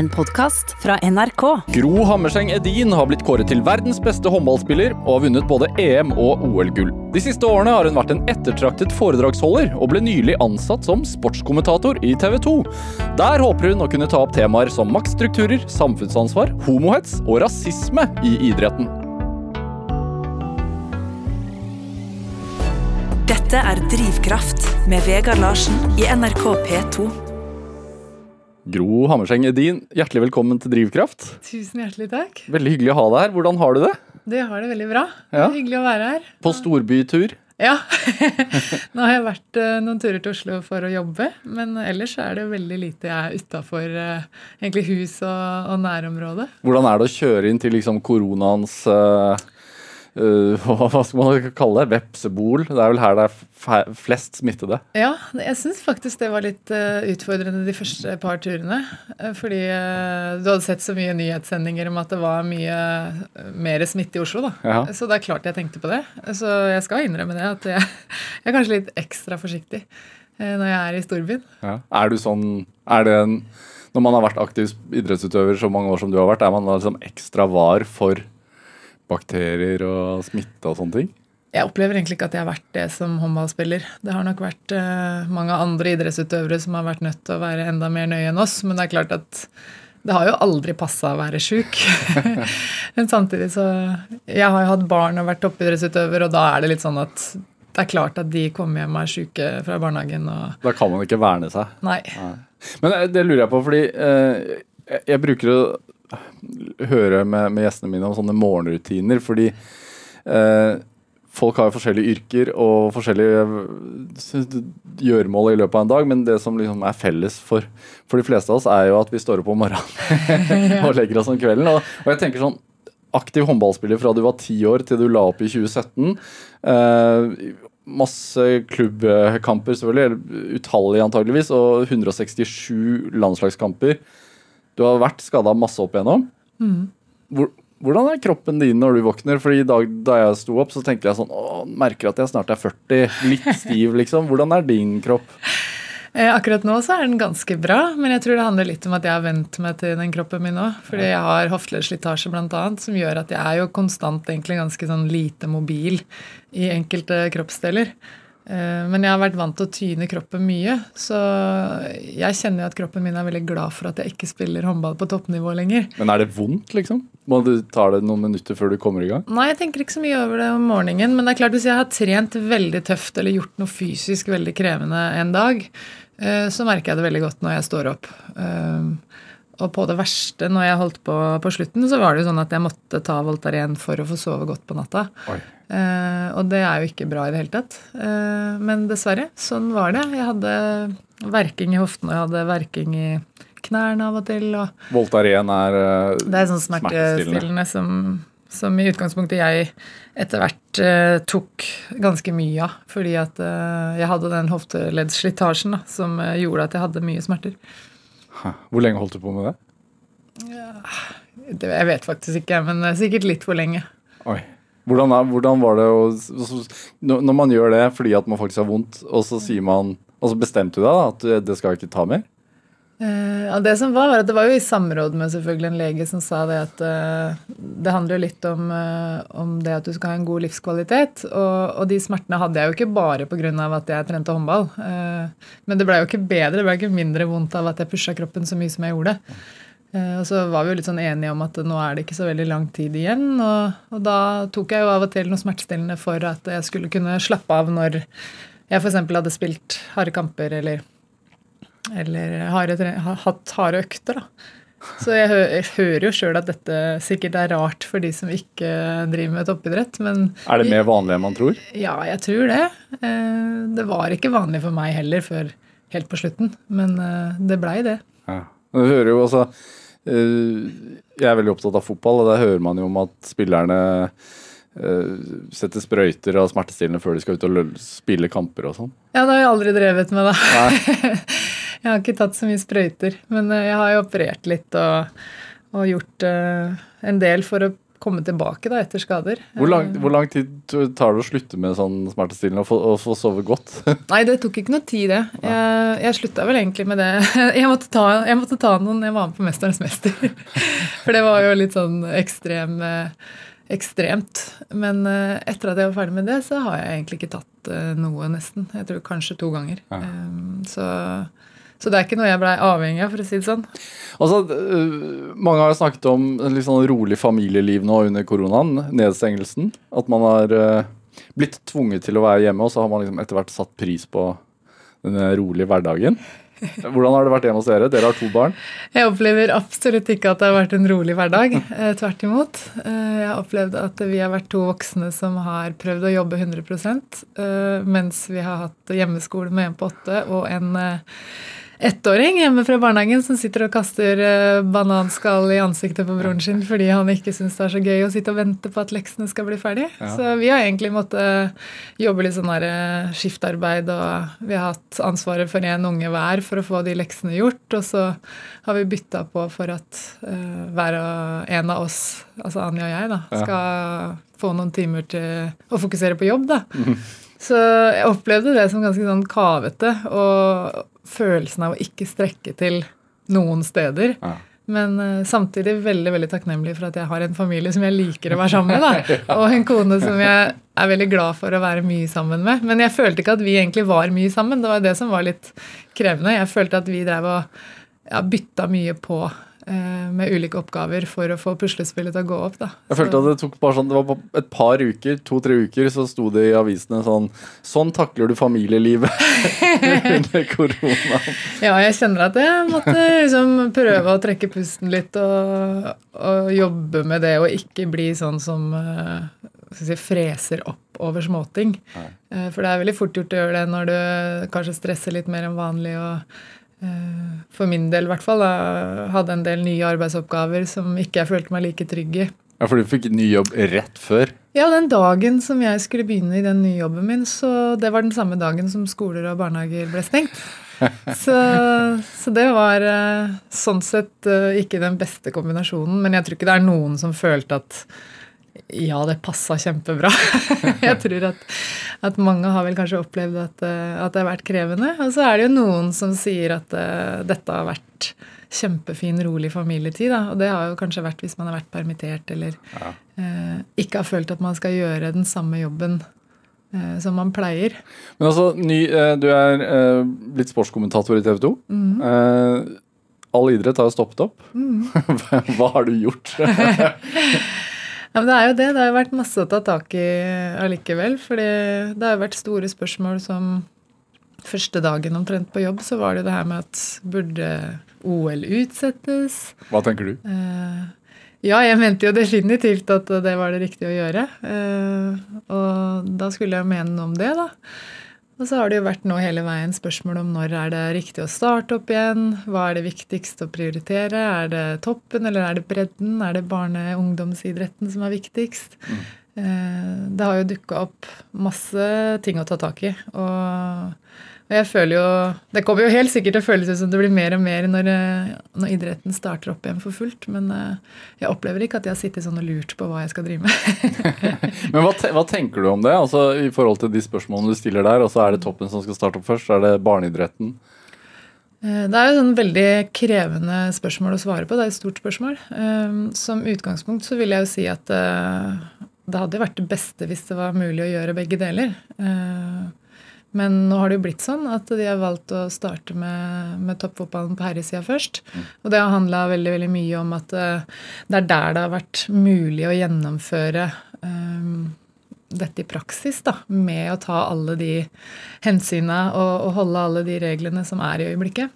En podkast fra NRK. Gro Hammerseng Edin har blitt kåret til verdens beste håndballspiller og har vunnet både EM- og OL-gull. De siste årene har hun vært en ettertraktet foredragsholder, og ble nylig ansatt som sportskommentator i TV 2. Der håper hun å kunne ta opp temaer som maktstrukturer, samfunnsansvar, homohets og rasisme i idretten. Dette er Drivkraft med Vegard Larsen i NRK P2. Gro Hammerseng Edin, hjertelig velkommen til Drivkraft. Tusen hjertelig takk. Veldig hyggelig å ha deg her. Hvordan har du det? Du har det veldig bra. Det er hyggelig å være her. På storbytur? Ja. Nå har jeg vært eh, noen turer til Oslo for å jobbe, men ellers er det veldig lite jeg er utafor hus og, og nærområdet. Hvordan er det å kjøre inn til liksom koronaens eh, eh, hva hva skal man kalle det? Vepsebol? Det er vel her det er flest smittede? Ja, jeg syns faktisk det var litt eh, utfordrende de første par turene. eh, fordi eh, du hadde sett så mye nyhetssendinger om at det var mye eh, mer smitte i Oslo, da. Ja. Så det er klart jeg tenkte på det. Så jeg skal innrømme det, at jeg, jeg er kanskje litt ekstra forsiktig eh, når jeg er i storbyen. Ja. Er du sånn Er det en Når man har vært aktiv idrettsutøver så mange år som du har vært, er man liksom ekstra var for bakterier og smitte og sånne ting? Jeg opplever egentlig ikke at jeg har vært det som håndballspiller. Det har nok vært eh, mange andre idrettsutøvere som har vært nødt til å være enda mer nøye enn oss, men det er klart at det har jo aldri passa å være sjuk. men samtidig så Jeg har jo hatt barn og vært toppidrettsutøver, og da er det litt sånn at det er klart at de kommer hjem og er sjuke fra barnehagen og Da kan man ikke verne seg. Nei. Men eh, det lurer jeg på, fordi eh, jeg, jeg bruker å høre med, med gjestene mine om sånne morgenrutiner, fordi eh, folk har jo forskjellige yrker og forskjellige eh, gjøremål i løpet av en dag, men det som liksom er felles for, for de fleste av oss, er jo at vi står opp om morgenen og legger oss om kvelden. Og, og jeg tenker sånn Aktiv håndballspiller fra du var ti år til du la opp i 2017. Eh, masse klubbkamper, selvfølgelig, utallige antageligvis, og 167 landslagskamper. Du har vært skada masse opp igjennom. Hvor, hvordan er kroppen din når du våkner? Fordi i dag da jeg sto opp, så tenkte jeg sånn Å, merker at jeg snart er 40. Litt stiv, liksom. Hvordan er din kropp? Eh, Akkurat nå så er den ganske bra, men jeg tror det handler litt om at jeg har vent meg til den kroppen min nå. Fordi jeg har hofteleddslitasje bl.a., som gjør at jeg er jo konstant egentlig ganske sånn lite mobil i enkelte kroppsdeler. Eh, Men jeg har vært vant til å tyne kroppen mye, så jeg kjenner jo at kroppen min er veldig glad for at jeg ikke spiller håndball på toppnivå lenger. Men er det vondt, liksom? Må du ta det noen minutter før du kommer i gang? Nei, jeg tenker ikke så mye over det om morgenen. Men det er klart hvis jeg har trent veldig tøft eller gjort noe fysisk veldig krevende en dag, eh, så merker jeg det veldig godt når jeg står opp. Og på det verste, når jeg holdt på på slutten, så var det jo sånn at jeg måtte ta Voltaren for å få sove godt på natta. Eh, og det er jo ikke bra i det hele tatt. Eh, men dessverre, sånn var det. Jeg hadde verking i hoftene, og jeg hadde verking i knærne av og til. og Voltaren er eh, det er sånn smertestillende som, som i utgangspunktet jeg etter hvert eh, tok ganske mye av. Fordi at eh, jeg hadde den hofteleddslitasjen som eh, gjorde at jeg hadde mye smerter. Hvor lenge holdt du på med det? Det, jeg vet faktisk ikke, men eh, sikkert litt for lenge. Oi. Hvordan, er, hvordan var det å Når når man gjør det fordi at man faktisk har vondt, og så sier man Og så bestemte du deg da at det skal jeg ikke ta mer? Eh, ja, det som var, var at det var jo i samråd med selvfølgelig en lege som sa det at eh, det handler jo litt om, eh, om det at du skal ha en god livskvalitet. Og, og de smertene hadde jeg jo ikke bare pga. at jeg trente håndball. Men det blei jo ikke bedre, det blei ikke mindre vondt av at jeg pusha kroppen så mye som jeg gjorde. Og så var vi jo litt sånn enige om at nå er det ikke så veldig lang tid igjen. Og, og da tok jeg jo av og til noe smertestillende for at jeg skulle kunne slappe av når jeg f.eks. hadde spilt harde kamper eller eller harde, hatt harde økter, da. Så jeg, hø jeg hører jo sjøl at dette sikkert er rart for de som ikke driver med toppidrett, men Er det mer vanlig enn man tror? ja, jeg tror det. Eh, Det var ikke vanlig for meg heller før helt på slutten, men eh, det blei det. Ja. Du hører jo altså eh, Jeg er veldig opptatt av fotball, og der hører man jo om at spillerne eh, setter sprøyter og smertestillende før de skal ut og spille kamper og sånn. Ja, det har jeg aldri drevet med, da. Jeg har ikke tatt så mye sprøyter, men eh, jeg har jo operert litt og, og gjort uh, en del for å komme tilbake da etter skader. Hvor lang, hvor lang tid tar det å slutte med sånn smertestillende og få, og få sove godt? Nei, det tok ikke noe tid, det. Jeg, jeg slutta vel egentlig med det. Jeg måtte, ta, jeg måtte ta noen jeg var med på 'Mesterens mester'. For det var jo litt sånn ekstrem, eh, ekstremt. Men eh, etter at jeg var ferdig med det, så har jeg egentlig ikke tatt eh, noe, nesten. Jeg tror kanskje to ganger. Ja. Så, så det er ikke noe jeg blei avhengig av, for å si det sånn. Altså, øh, Mange har snakket om en litt sånn rolig familieliv nå under koronaen, nedstengelsen. At man har blitt tvunget til å være hjemme, og så har man liksom etter hvert satt pris på den rolige hverdagen. Hvordan har det vært hjemme hos dere? Dere har to barn. Jeg opplever absolutt ikke at det har vært en rolig hverdag. Eh, tvert imot. Eh, jeg har opplevd at vi har vært to voksne som har prøvd å jobbe 100 eh, mens vi har hatt hjemmeskole med en på åtte og en ettåring hjemme fra barnehagen som sitter og kaster eh, bananskall i ansiktet på broren sin fordi han ikke syns det er så gøy å sitte og vente på at leksene skal bli ferdig. Ja. Så vi har egentlig måttet jobbe litt sånn der eh, skiftarbeid, og vi har hatt ansvaret for én unge hver for å få de leksene gjort, og så har vi bytta på for at uh, hver og en av oss, altså Anja og jeg, da, skal få noen timer til å fokusere på jobb, da. Så jeg opplevde det som ganske sånn kavete, og følelsen av å ikke strekke til noen steder. Ja. Men eh, samtidig veldig veldig takknemlig for at jeg har en familie som jeg liker å være sammen med. Da. Og en kone som jeg er veldig glad for å være mye sammen med. Men jeg følte ikke at vi egentlig var mye sammen. Det var det som var litt krevende. Jeg følte at vi drev og ja, bytta mye på med ulike oppgaver for å få puslespillet til å gå opp. Da. Jeg følte at det tok bare sånn, det var et par uker, to-tre uker, så sto det i avisene sånn Sånn takler du familielivet under koronaen. Ja, jeg kjenner at jeg måtte liksom prøve å trekke pusten litt og, og jobbe med det, og ikke bli sånn som eh, skal si, freser opp over småting. Nei. Eh, For det er veldig fort gjort å gjøre det når du kanskje stresser litt mer enn vanlig. og eh, For min del i hvert fall da, hadde en del nye arbeidsoppgaver som ikke jeg følte meg like trygg i. Ja, For du fikk ny jobb rett før? Ja, den dagen som jeg skulle begynne i den nye jobben min, så det var den samme dagen som skoler og barnehager ble stengt. Så, så det var eh, sånn sett eh, ikke den beste kombinasjonen. Men jeg tror ikke det er noen som følte at ja, det passa kjempebra. jeg tror at, at mange har vel kanskje opplevd at, eh, at det har vært krevende. Og så er det jo noen som sier at uh, dette har vært kjempefin, rolig familietid. Da. Og det har jo kanskje vært hvis man har vært permittert eller Ja. uh, ikke har følt at man skal gjøre den samme jobben som man pleier. Men altså, ny, du er blitt sportskommentator i TV 2. Mm. all idrett har jo stoppet opp. Hva har du gjort? Ja, men det er jo det. Det har jo vært masse å ta tak i allikevel. For det har jo vært store spørsmål som Første dagen omtrent på jobb så var det jo det her med at burde OL utsettes? Hva tenker du? Eh, ja, jeg mente jo definitivt at det var det riktige å gjøre. Eh, og da skulle jeg mene noe om det, da. Og så har det jo vært nå hele veien spørsmål om når er det riktig å starte opp igjen? Hva er det viktigst å prioritere? Er det toppen, eller er det bredden? Er det barne- og ungdomsidretten som er viktigst? Mm. Det har jo dukka opp masse ting å ta tak i. Og, og jeg føler jo Det kommer jo helt sikkert til å føles ut som det blir mer og mer når, eh, når idretten starter opp igjen for fullt. Men eh, jeg opplever ikke at jeg har sittet sånn og lurt på hva jeg skal drive med. Men hva, te hva tenker du om det? Altså I forhold til de spørsmålene du stiller der, og så er det toppen som skal starte opp først? Er det barneidretten? Eh, Det er jo sånn veldig krevende spørsmål å svare på. Det er et stort spørsmål. Som utgangspunkt så vil jeg jo si at det hadde vært det beste hvis det var mulig å gjøre begge deler. Men nå har det jo blitt sånn at de har valgt å starte med, med toppfotballen på herresida først. Og det har handla veldig, veldig mye om at eh, det er der det har vært mulig å gjennomføre um, dette i praksis, da, med å ta alle de hensyna og, og holde alle de reglene som er i øyeblikket.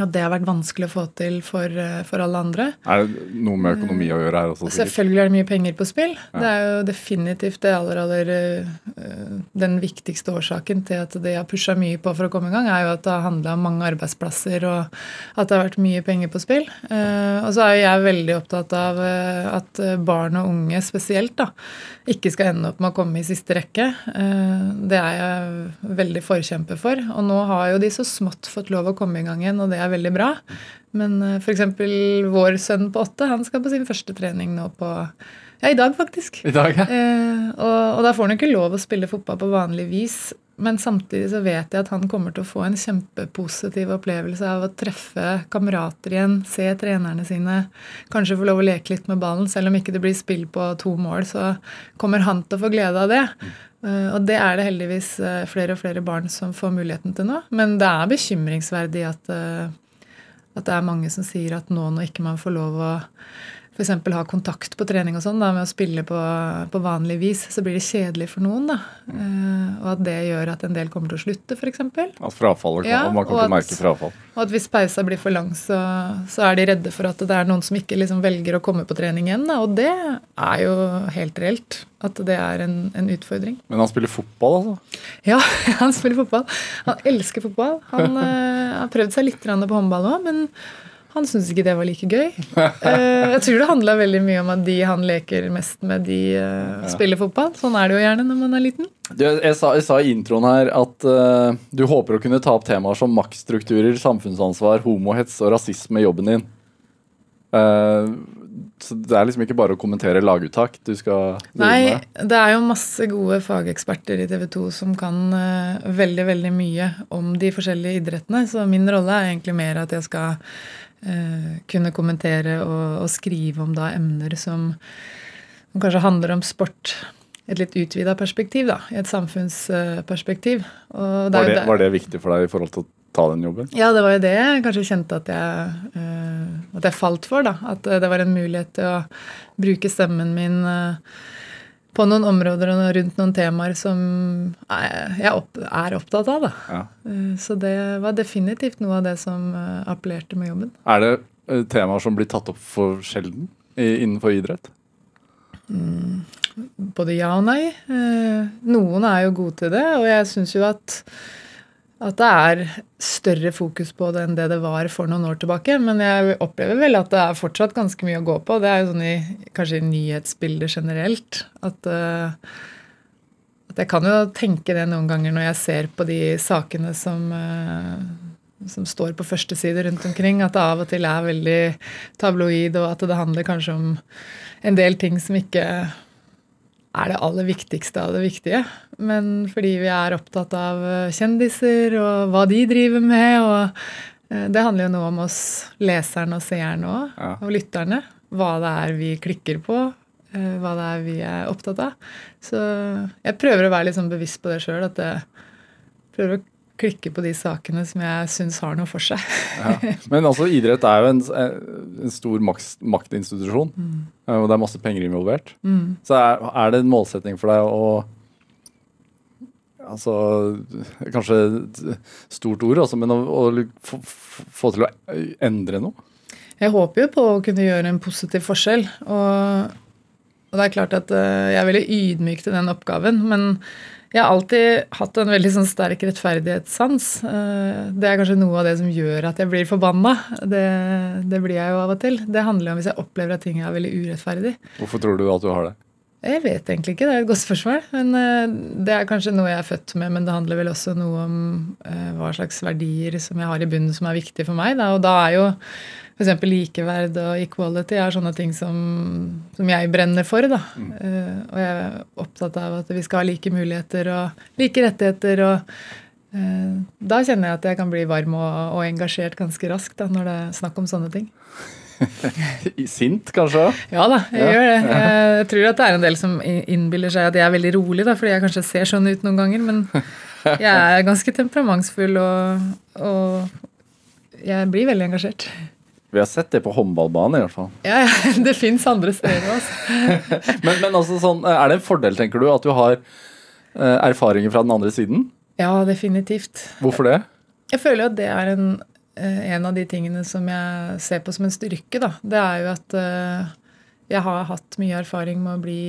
Og det har vært vanskelig å få til for, eh, for alle andre. Er det noe med økonomi å gjøre her også? sikkert? Selvfølgelig er det mye penger på spill. Det er jo definitivt det aller, aller øh, Den viktigste årsaken til at de har pusha mye på for å komme i gang, er jo at det har handla om mange arbeidsplasser, og at det har vært mye penger på spill. Eh, og så er jo jeg veldig opptatt av eh, at barn og unge spesielt da, ikke skal ende opp med å komme i siste rekke. Eh, det er jeg veldig forkjemper for. Og nå har jo de så smått fått lov å komme i gang igjen, og det er veldig bra. Men f.eks. vår sønn på åtte han skal på sin første trening nå på Ja, i dag, faktisk. I dag, ja. Eh, og, og da får han ikke lov å spille fotball på vanlig vis. Men samtidig så vet jeg at han kommer til å få en kjempepositiv opplevelse av å treffe kamerater igjen, se trenerne sine, kanskje få lov å leke litt med ballen. Selv om ikke det blir spill på to mål, så kommer han til å få glede av det. Eh, og det er det heldigvis eh, flere og flere barn som får muligheten til nå. Men det er bekymringsverdig at, eh, at det er mange som sier at nå når ikke man får lov å f.eks. ha kontakt på trening og sånn da, med å spille på, på, vanlig vis, så blir det kjedelig for noen. da. Uh, og at det gjør at en del kommer til å slutte, f.eks. At frafallet ja, man kommer til å merke frafall. Og at hvis pausa blir for lang, så, så, er de redde for at det er noen som ikke liksom velger å komme på trening igjen. Da. Og det er jo helt reelt. At det er en, en, utfordring. Men han spiller fotball, altså? Ja, han spiller fotball. Han elsker fotball. Han uh, har prøvd seg litt på håndball òg, men han syntes ikke det var like gøy. Uh, jeg tror det handla veldig mye om at de han leker mest med, de uh, spiller fotball. Sånn er det jo gjerne når man er liten. Du, jeg, sa, jeg, sa, i introen her at uh, du håper å kunne ta opp temaer som maktstrukturer, samfunnsansvar, homohets og rasisme i jobben din. så det er liksom ikke bare å kommentere laguttak du skal Nei, det er jo masse gode fageksperter i TV 2 som kan veldig, veldig mye om de forskjellige idrettene. Så min rolle er egentlig mer at jeg skal Eh, kunne kommentere og, og, skrive om da emner som, som, kanskje handler om sport. Et litt utvida perspektiv, da. I et samfunnsperspektiv. Var det, var, det, viktig for deg i forhold til å ta den jobben? Ja, det var jo det jeg kanskje kjente at jeg, uh, at jeg falt for. da, At det var en mulighet til å bruke stemmen min uh, på noen områder og rundt noen temaer som jeg er opptatt av. Da. Ja. Eh, så det var definitivt noe av det som eh, appellerte med jobben. Er det eh, temaer som blir tatt opp for sjelden innenfor idrett? Mm, både ja og nei. Noen er jo gode til det, og jeg syns jo at at det er større fokus på det enn det det var for noen år tilbake. Men jeg opplever vel at det er fortsatt ganske mye å gå på. Det er jo sånn i kanskje i nyhetsbildet generelt. At, uh, at, jeg kan jo tenke det noen ganger når jeg ser på de sakene som, uh, som står på første side rundt omkring, at det av og til er veldig tabloid, og at det handler kanskje om en del ting som ikke er det aller viktigste av det viktige. Men fordi vi er opptatt av eh, kjendiser og hva de driver med, og eh, det handler jo noe om oss leserne og seerne òg, ja. og lytterne. Hva det er vi klikker på, eh, hva det er vi er opptatt av. Så jeg prøver å være litt sånn bevisst på det sjøl, at jeg prøver å klikke på de sakene som jeg syns har noe for seg. ja. Men altså, idrett er jo en, en stor maktinstitusjon, mm. og det er masse penger involvert. Mm. Så er, er, det en målsetting for deg å Altså Kanskje et stort ord, altså, men å, å få, til å endre noe? Jeg håper jo på å kunne gjøre en positiv forskjell. Og, og det er klart at uh, jeg er veldig ydmyk til den oppgaven. Men jeg har alltid hatt en veldig sånn sterk rettferdighetssans. Eh, det er kanskje noe av det som gjør at jeg blir forbanna. Det, det, blir jeg jo av og til. Det handler om hvis jeg opplever at ting er veldig urettferdig. Hvorfor tror du at du har det? Jeg vet egentlig ikke. Det er et godt spørsmål. Men eh, det er kanskje noe jeg er født med, men det handler vel også noe om eh, hva slags verdier som jeg har i bunnen som er viktige for meg. Og da er jo F.eks. likeverd og equality er sånne ting som, som jeg brenner for. Da. Mm. Uh, og jeg er opptatt av at vi skal ha like muligheter og like rettigheter. og Da kjenner jeg at jeg kan bli varm og, og engasjert ganske raskt da, når det er snakk om sånne ting. Sint, kanskje? Ja da, jeg ja. gjør det. Jeg tror at det er en del som innbiller seg at jeg er veldig rolig, da, fordi jeg kanskje ser sånn ut noen ganger. Men jeg er ganske temperamentsfull, og, og jeg blir veldig engasjert. Vi har sett det på håndballbanen i hvert fall. Ja, ja det fins andre steder også. men, men altså, sånn, er det en fordel, tenker du, at du har uh, erfaringer fra den andre siden? Ja, definitivt. Hvorfor det? Jeg føler at det er en, en av de tingene som jeg ser på som en styrke. Da. Det er jo at uh, jeg har hatt mye erfaring med å bli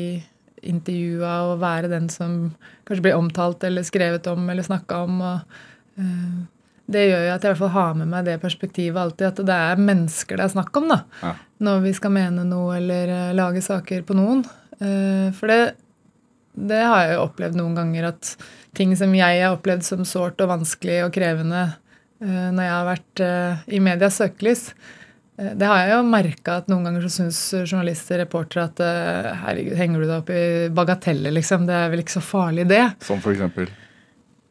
intervjua og være den som kanskje blir omtalt eller skrevet om eller snakka om. og det gjør jo at jeg i hvert fall har med meg det perspektivet alltid, at det er mennesker det er snakk om da, ja. når vi skal mene noe eller lage saker på noen. For det, det, har jeg jo opplevd noen ganger, at ting som jeg har opplevd som sårt og vanskelig og krevende når jeg har vært i medias søkelys, Eh, Det har jeg jo merka at noen ganger så syns journalister, reportere, at eh, herregud, henger du deg opp i bagateller, liksom? Det er vel ikke så farlig, det. Som for eksempel.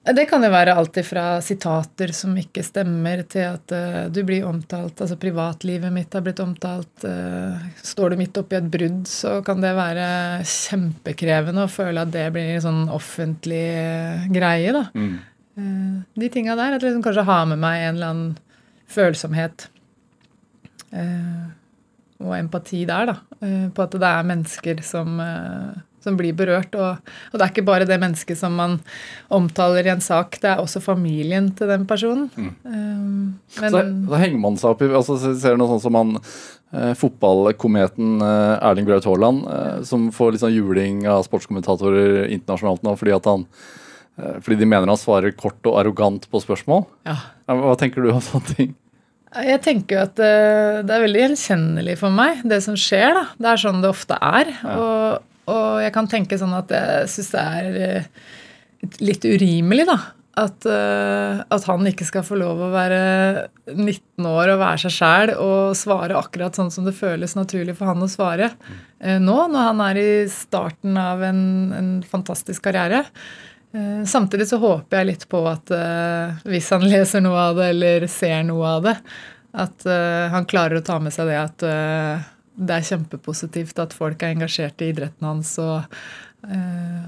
Det kan jo være alt ifra sitater som ikke stemmer, til at uh, du blir omtalt Altså privatlivet mitt har blitt omtalt. Uh, står du midt oppi et brudd, så kan det være kjempekrevende å føle at det blir en sånn offentlig uh, greie, da. Mm. Eh, de tinga der. At jeg liksom kanskje har med meg en eller annen følsomhet eh, og empati der, da. eh, på at det er mennesker som, som blir berørt. Og, og det er ikke bare det mennesket som man omtaler i en sak, det er også familien til den personen. Eh, Så da, henger man seg opp i altså, så Ser du noe sånt som han eh, fotballkometen eh, Erling Braut Haaland, eh, som får litt sånn juling av sportskommentatorer internasjonalt nå fordi at han fordi de mener han svarer kort og arrogant på spørsmål. ja. Ja, Hva tenker du om sånne ting? Jeg tenker jo at eh, det er veldig gjenkjennelig for meg, det som skjer. da. Det er sånn det ofte er. Og, og jeg kan tenke sånn at jeg syns det er eh, litt urimelig, da. At, eh, at han ikke skal få lov å være 19 år og være seg sjæl og svare akkurat sånn som det føles naturlig for han å svare eh, nå, når han er i starten av en, en fantastisk karriere. Eh, Samtidig så håper jeg litt på at eh, hvis han leser noe av det eller ser noe av det, at eh, han klarer å ta med seg det at det er kjempepositivt at folk er engasjert i idretten hans og,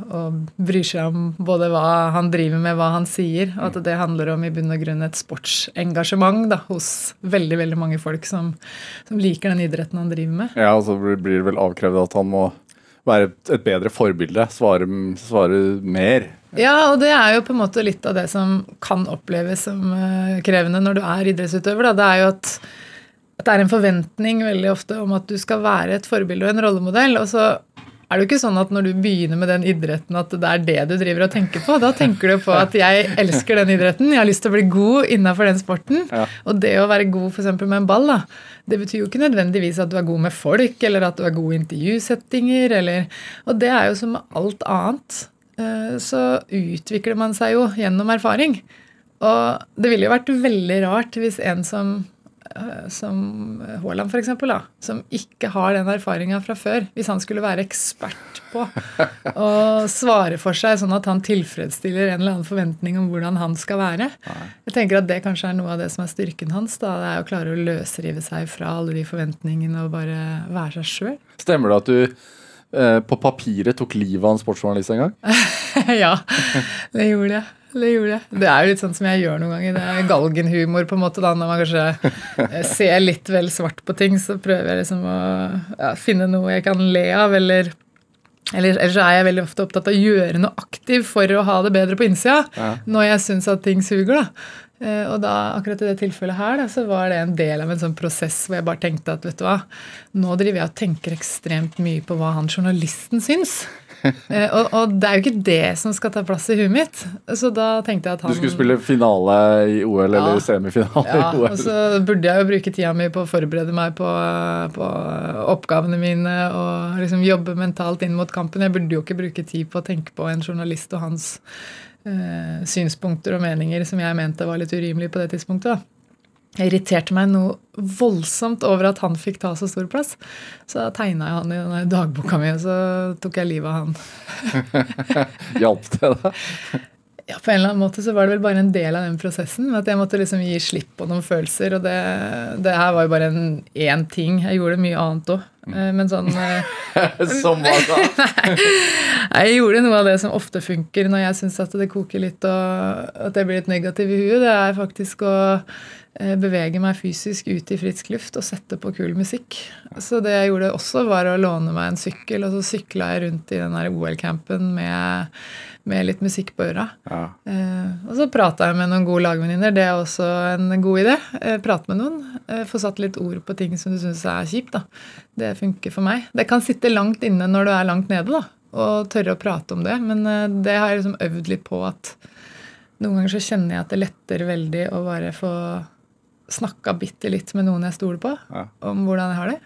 og bryr seg om både hva han driver med, hva han sier, og at det handler om i bunn og grunn et sportsengasjement da, hos veldig veldig mange folk som, som liker den idretten han driver med. Ja, og så blir blir det vel avkrevd at han må være et, bedre forbilde. Svare, svare mer. Ja, og det er jo på en måte litt av det som kan oppleves som eh, krevende når du er idrettsutøver. Da. Det er jo at, at det er en forventning veldig ofte om at du skal være et forbilde og en rollemodell. Og så er det jo ikke sånn at når du begynner med den idretten, at det er det du driver og tenker på. Da tenker du på at jeg elsker den idretten, jeg har lyst til å bli god innafor den sporten. Ja. Og det å være god f.eks. med en ball, da, det betyr jo ikke nødvendigvis at du er god med folk, eller at du er god i intervjusettinger, eller Og det er jo som med alt annet. eh, Så utvikler man seg jo gjennom erfaring. Og det ville jo vært veldig rart hvis en som som Haaland, f.eks., som ikke har den erfaringa fra før, hvis han skulle være ekspert på å svare for seg sånn at han tilfredsstiller en eller annen forventning om hvordan han skal være. Jeg tenker at Det kanskje er noe av det som er styrken hans. da, Det er å klare å løsrive seg fra alle de forventningene og bare være seg sjøl. Stemmer det at du eh, på papiret tok livet av en sportsjournalist en gang? ja, det gjorde jeg. Det gjorde jeg. Det er jo litt sånn som jeg gjør noen ganger. Det er galgenhumor på en måte da, når man kanskje eh, ser litt vel svart på ting. Så prøver jeg liksom å ja, finne noe jeg kan le av, eller eller så er jeg veldig ofte opptatt av å gjøre noe aktivt for å ha det bedre på innsida. Ja. Når jeg syns at ting suger. da. Eh, Og da, akkurat i det tilfellet her, da, så var det en del av en sånn prosess hvor jeg bare tenkte at vet du hva, nå driver jeg og tenker ekstremt mye på hva han journalisten syns. Eh, og, og det er jo ikke det som skal ta plass i huet mitt. Så da tenkte jeg at han Du skulle spille finale i OL eller Ja. semifinale ja, i og så burde jeg jo bruke tida mi på å forberede meg på, på oppgavene mine og liksom jobbe mentalt inn mot kampen. Jeg burde jo ikke bruke tid på å tenke på en journalist og hans øh, synspunkter og meninger som jeg mente var litt urimelige på det tidspunktet. da. Jeg irriterte meg noe voldsomt over at han fikk ta så stor plass. Så da tegna jeg han i dagboka mi, og så tok jeg livet av han. Hjalp det da? Ja, På en eller annen måte så var det vel bare en del av den prosessen. At jeg måtte liksom gi slipp på noen følelser. Og det, det her var jo bare en én ting. Jeg gjorde mye annet òg. Men sånn eh, Som var da. Jeg gjorde noe av det som ofte funker når jeg syns at det koker litt og at jeg blir litt negativ i huet. Det er faktisk å eh, bevege meg fysisk ut i frisk luft og sette på kul musikk. Så det jeg gjorde også, var å låne meg en sykkel, og så sykla jeg rundt i den OL-campen med, med litt musikk på øra. Ja. Eh, og så prata jeg med noen gode lagvenninner. Det er også en god idé. Eh, Prate med noen. Eh, få satt litt ord på ting som du syns er kjipt. da. Det funker for meg. Det kan sitte langt inne når du er langt nede, da, og tørre å prate om det. Men eh, det har jeg liksom øvd litt på at noen ganger så kjenner jeg at det letter veldig å bare få snakka bitte litt med noen jeg stoler på, Ja. om hvordan jeg har det.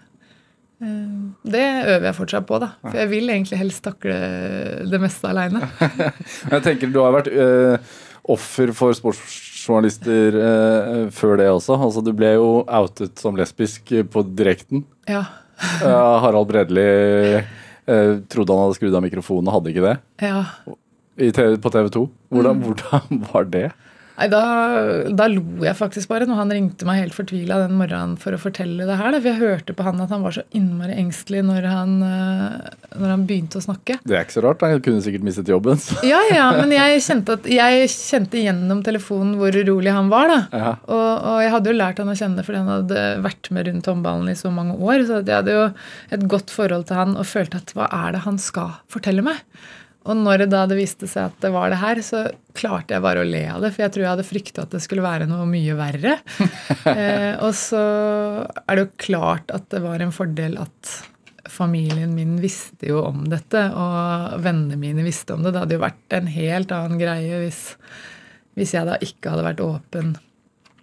Eh, Det øver jeg fortsatt på, da. For jeg vil egentlig helst takle det meste aleine. Jeg tenker Du har vært eh, offer for sportsjournalister eh, før det også. Altså, du ble jo outet som lesbisk på direkten. Ja. Harald Bredli eh, trodde han hadde skrudd av mikrofonen og hadde ikke det. ja. I TV, på TV 2. Hvordan, hvordan var det? Nei, da, da lo jeg faktisk bare når han ringte meg helt fortvila den morgenen for å fortelle det her. Da. For jeg hørte på han at han var så innmari engstelig når han, eh, når han begynte å snakke. Det er ikke så rart. Han kunne sikkert mistet jobben. Så. Ja, ja, men jeg kjente, at, jeg kjente gjennom telefonen hvor urolig han var. da. Ja. Og, og jeg hadde jo lært han å kjenne fordi han hadde vært med rundt håndballen i så mange år. Så jeg hadde jo et godt forhold til han og følte at hva er det han skal fortelle meg? Og når det da det viste seg at det var det her, så klarte jeg bare å le av det. For jeg tror jeg hadde frykta at det skulle være noe mye verre. eh, og så er det jo klart at det var en fordel at familien min visste jo om dette, og vennene mine visste om det. Det hadde jo vært en helt annen greie hvis, hvis jeg da ikke hadde vært åpen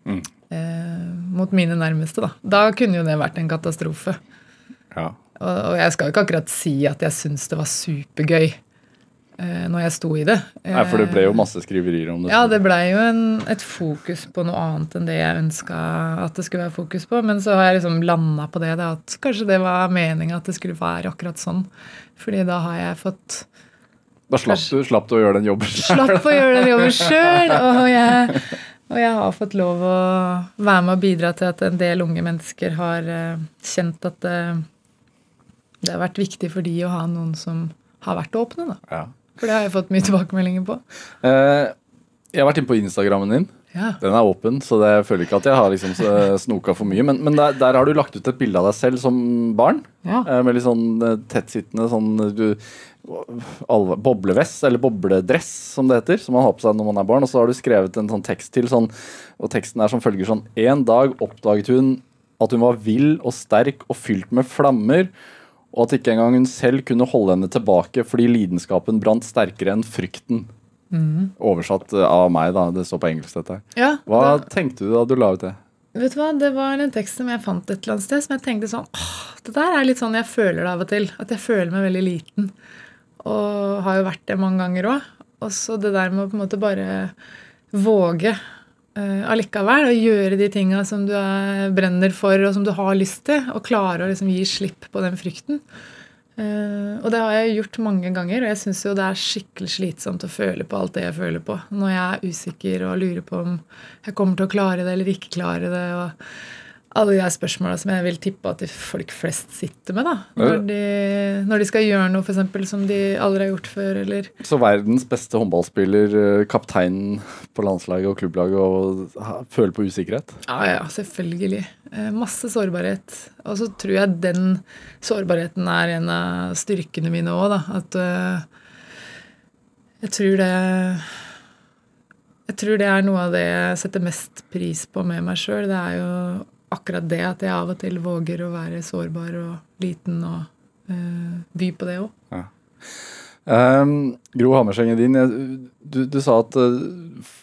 Mm. eh, mot mine nærmeste. Da. da kunne jo det vært en katastrofe. Ja. Og, og jeg skal jo ikke akkurat si at jeg syns det var supergøy når jeg sto i det. Nei, for det ble jo masse skriverier om det. Ja, det blei jo en, et fokus på noe annet enn det jeg ønska at det skulle være fokus på. Men så har jeg liksom landa på det, da, at kanskje det var meninga at det skulle være akkurat sånn. Fordi da har jeg fått Da slapp du, slapp du å gjøre den jobben sjøl? slapp å gjøre den jobben sjøl. Og, jeg- og jeg har fått lov å være med og bidra til at en del unge mennesker har eh, kjent at det, det har vært viktig for de å ha noen som har vært åpne. da. Ja. For det har jeg fått mye tilbakemeldinger på. Eh, jeg har vært inne på Instagrammen din. Ja. Den er åpen, så det, jeg føler ikke at jeg har liksom snoka for mye. Men, men der, der har du lagt ut et bilde av deg selv som barn. Ja. Eh, med litt sånn eh, tettsittende sånn eh, du, alve, boblevest, eller bobledress, som det heter. Som man har på seg når man er barn. Og så har du skrevet en sånn tekst til, sånn, og teksten er som følger sånn En dag oppdaget hun at hun var vill og sterk og fylt med flammer. Og at ikke engang hun selv kunne holde henne tilbake fordi lidenskapen brant sterkere enn frykten. Oversatt eh, av meg, da. Det står på engelsk, dette. Ja, Hva det... tenkte du da du la ut det? vet du hva, Det var en tekst som jeg fant et eller annet sted, som jeg tenkte sånn åh, Det der er litt sånn jeg føler det av og til. At jeg føler meg veldig liten. Og har jo vært det mange ganger òg. Og så det der med å på en måte bare våge allikevel å gjøre de tinga som du er, brenner for, og som du har lyst til. Og klare å liksom gi slipp på den frykten. Uh, og det har jeg gjort mange ganger, og jeg syns jo det er skikkelig slitsomt å føle på alt det jeg føler på. Når jeg er usikker og lurer på om jeg kommer til å klare det eller ikke klare det. og alle de her spørsmåla som jeg vil tippe at de folk flest sitter med. da, Når de, når de skal gjøre noe for eksempel, som de aldri har gjort før. eller... Så verdens beste håndballspiller, eh, kapteinen på landslaget og klubblaget, og føler på usikkerhet? Ja, ja, selvfølgelig. Eh, Masse sårbarhet. Og så tror jeg den sårbarheten er en av styrkene mine òg, da. At eh, jeg tror det Jeg tror det er noe av det jeg setter mest pris på med meg sjøl. Det er jo akkurat det at jeg av og til våger å være sårbar og liten og eh, by på det òg. Um, Gro Hammerseng din, jeg- du, du sa at uh,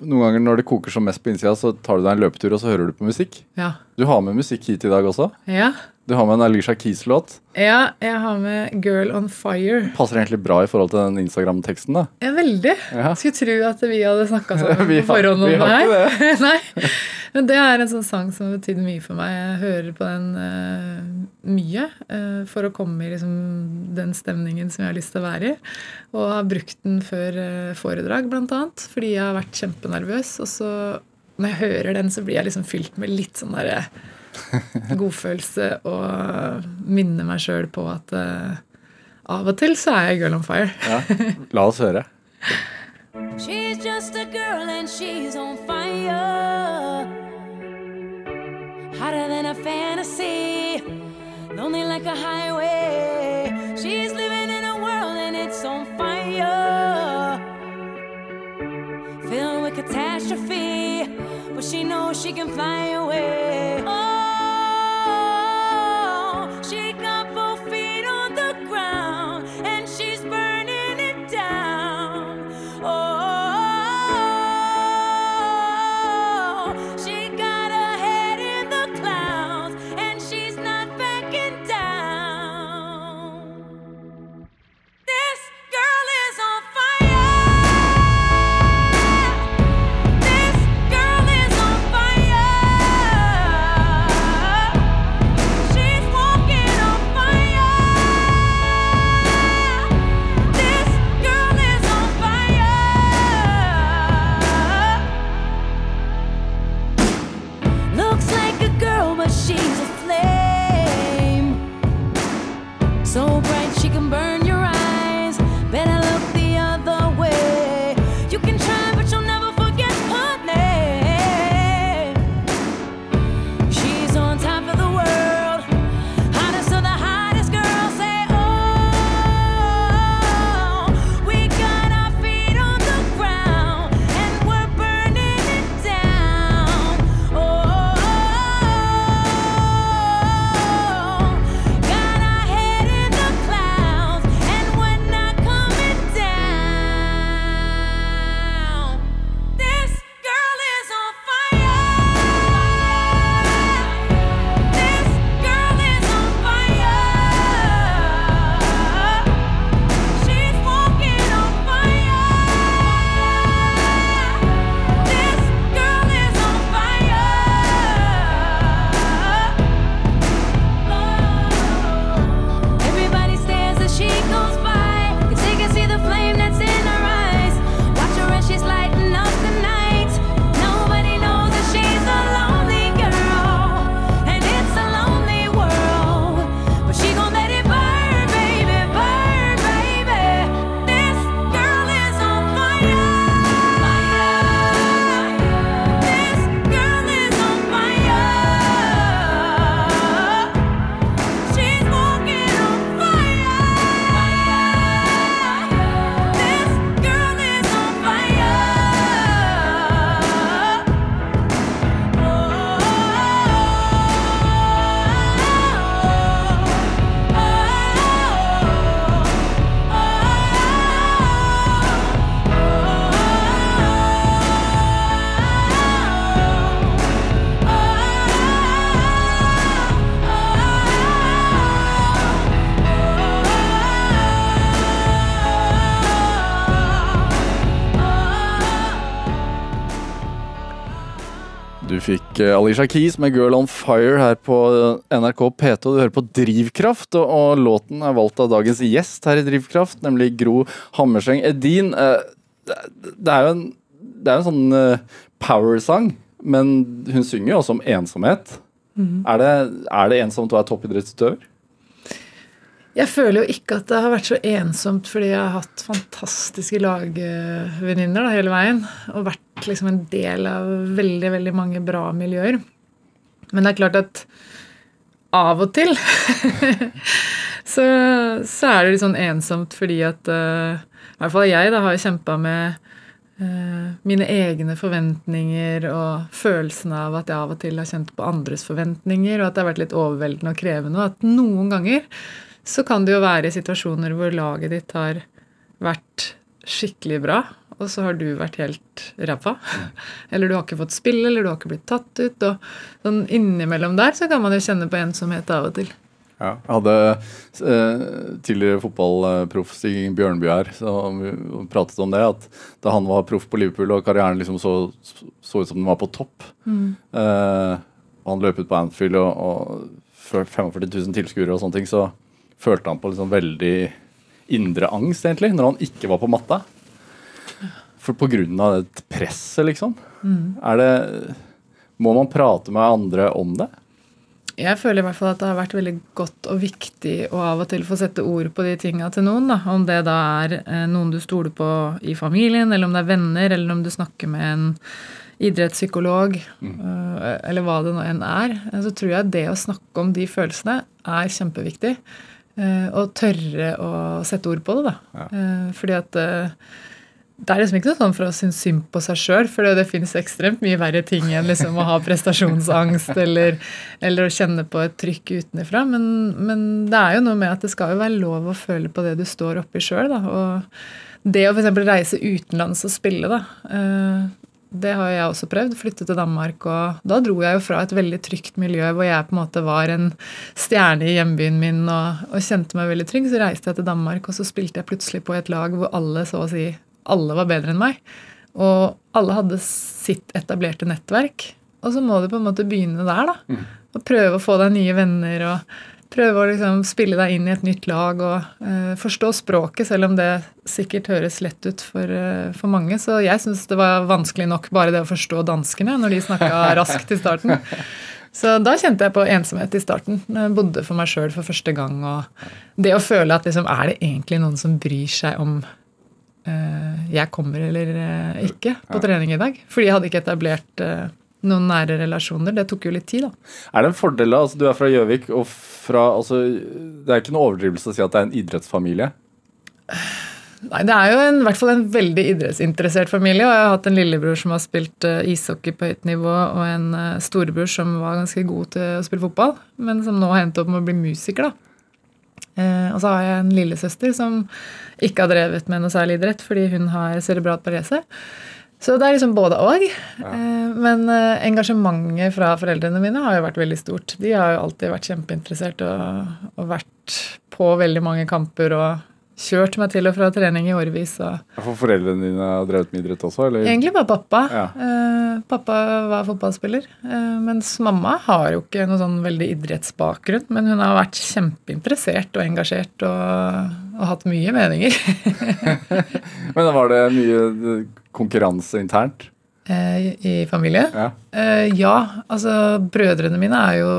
noen ganger når det koker som mest på innsida, så tar du deg en løpetur og så hører du på musikk. Ja. Du har med musikk hit i dag også. ja. Du har med en Alicia Keys-låt. Ja, jeg har med 'Girl on Fire'. Passer egentlig bra i forhold til den Instagram-teksten. da. Ja, veldig. Ja. Skulle tro at vi hadde snakka sammen på forhånd om det her. Nei. Men det er en sånn sang som har betydd mye for meg. Jeg hører på den uh, mye uh, for å komme i liksom, den stemningen som jeg har lyst til å være i. Og har brukt den før uh, foredrag, annet, fordi jeg har vært kjempenervøs. Og så når jeg hører den, så blir jeg liksom fylt med litt sånn derre godfølelse og minne meg sjøl på at uh, av og til så er jeg girl on fire. Ja. La oss høre. She's just a girl and she's on fire. Hotter than a fantasy, lonely like a highway. She's living in a world and it's on fire. Filled with catastrophe, but she knows she can fly away. Oh, so bright she can burn fikk Alisha Keys med 'Girl On Fire' her på eh, NRK P2. Du hører på Drivkraft, og, låten er valgt av dagens gjest her i Drivkraft, nemlig Gro Hammerseng Edin. Eh, det, er jo en, det er en sånn eh, power-sang, men hun synger jo også om ensomhet. Er, det, er det ensomt å være toppidrettsutøver? Jeg føler jo ikke at det har vært så ensomt fordi jeg har hatt fantastiske lagvenninner hele veien. Og vært liksom en del av veldig, veldig mange bra miljøer. Men det er klart at av og til så, så er det litt sånn ensomt fordi at uh, I hvert fall jeg da har kjempa med uh, mine egne forventninger og følelsen av at jeg av og til har kjent på andres forventninger, og at det har vært litt overveldende og krevende. Og at noen ganger så kan det jo være situasjoner hvor laget ditt har vært skikkelig bra, og så har du vært helt ræva. Eller du har ikke fått spille, eller du har ikke blitt tatt ut. Og sånn innimellom der så kan man jo kjenne på ensomhet av og til. Ja. Jeg hadde eh, tidligere fotballproff Stig Bjørnby her, som pratet om det. At da han var proff på Liverpool og karrieren liksom så, så ut som den var på topp eh, Han løp ut på Anfield og, og 45 000 tilskuere og sånne ting, så følte han på liksom veldig indre angst, egentlig, når han ikke var på matta. For på grunn av det presset, liksom. Er det Må man prate med andre om det? Jeg føler i hvert fall at det har vært veldig godt og viktig å av og til få sette ord på de tinga til noen. da, Om det da er eh, noen du stoler på i familien, eller om det er venner, eller om du snakker med en idrettspsykolog, mm. eller hva det nå enn er. eh, Så tror jeg det å snakke om de følelsene er kjempeviktig. Eh, Og tørre å sette ord på det, da. Eh, Fordi at eh, det er liksom ikke noe sånn for å synes synd på seg sjøl, for det finnes ekstremt mye verre ting enn liksom å ha prestasjonsangst eller, eller å kjenne på et trykk utenfra. Men, men det er jo noe med at det skal jo være lov å føle på det du står oppi sjøl. Og det å f.eks. reise utenlands og spille, da, det har jeg også prøvd. Flytte til Danmark. Og da dro jeg jo fra et veldig trygt miljø hvor jeg på en måte var en stjerne i hjembyen min og, og kjente meg veldig trygg. Så reiste jeg til Danmark, og så spilte jeg plutselig på et lag hvor alle så å si alle var bedre enn meg. Og alle hadde sitt etablerte nettverk. Og så må du på en måte begynne der, da. Og prøve å få deg nye venner og prøve å liksom spille deg inn i et nytt lag og uh, forstå språket, selv om det sikkert høres lett ut for, uh, for mange. Så jeg syns det var vanskelig nok bare det å forstå danskene når de snakka raskt i starten. Så da kjente jeg på ensomhet i starten. Jeg bodde for meg sjøl for første gang. Og det å føle at liksom, er det egentlig noen som bryr seg om uh, jeg kommer eller ikke på trening i dag? Fordi jeg hadde ikke etablert noen nære relasjoner. Det tok jo litt tid, da. Er det en fordel da? Altså, du er fra Gjøvik, og fra altså, Det er ikke noe overdrivelse å si at det er en idrettsfamilie? Nei, Det er jo en, i hvert fall en veldig idrettsinteressert familie. og Jeg har hatt en lillebror som har spilt eh, ishockey på høyt nivå, og en eh, storebror som var ganske god til å spille fotball, men som nå har endt opp med å bli musiker. da. Eh, og så har jeg en lillesøster som ikke har drevet med noe særlig idrett fordi hun har cerebral parese. Så det er liksom både og. Ja. men eh, engasjementet fra foreldrene mine har jo vært veldig stort. De har jo alltid vært kjempeinteressert og, og vært på veldig mange kamper og kjørt meg til og fra trening i årevis. og For foreldrene dine har drevet med idrett også? eller? Egentlig bare pappa. Ja. Eh, pappa var fotballspiller. Eh, mens mamma har jo ikke noe sånn veldig idrettsbakgrunn. Men hun har vært kjempeinteressert og engasjert og, og hatt mye meninger. Men var det mye eh, konkurranse internt? eh, I familie. Ja. Eh, ja, altså brødrene mine er jo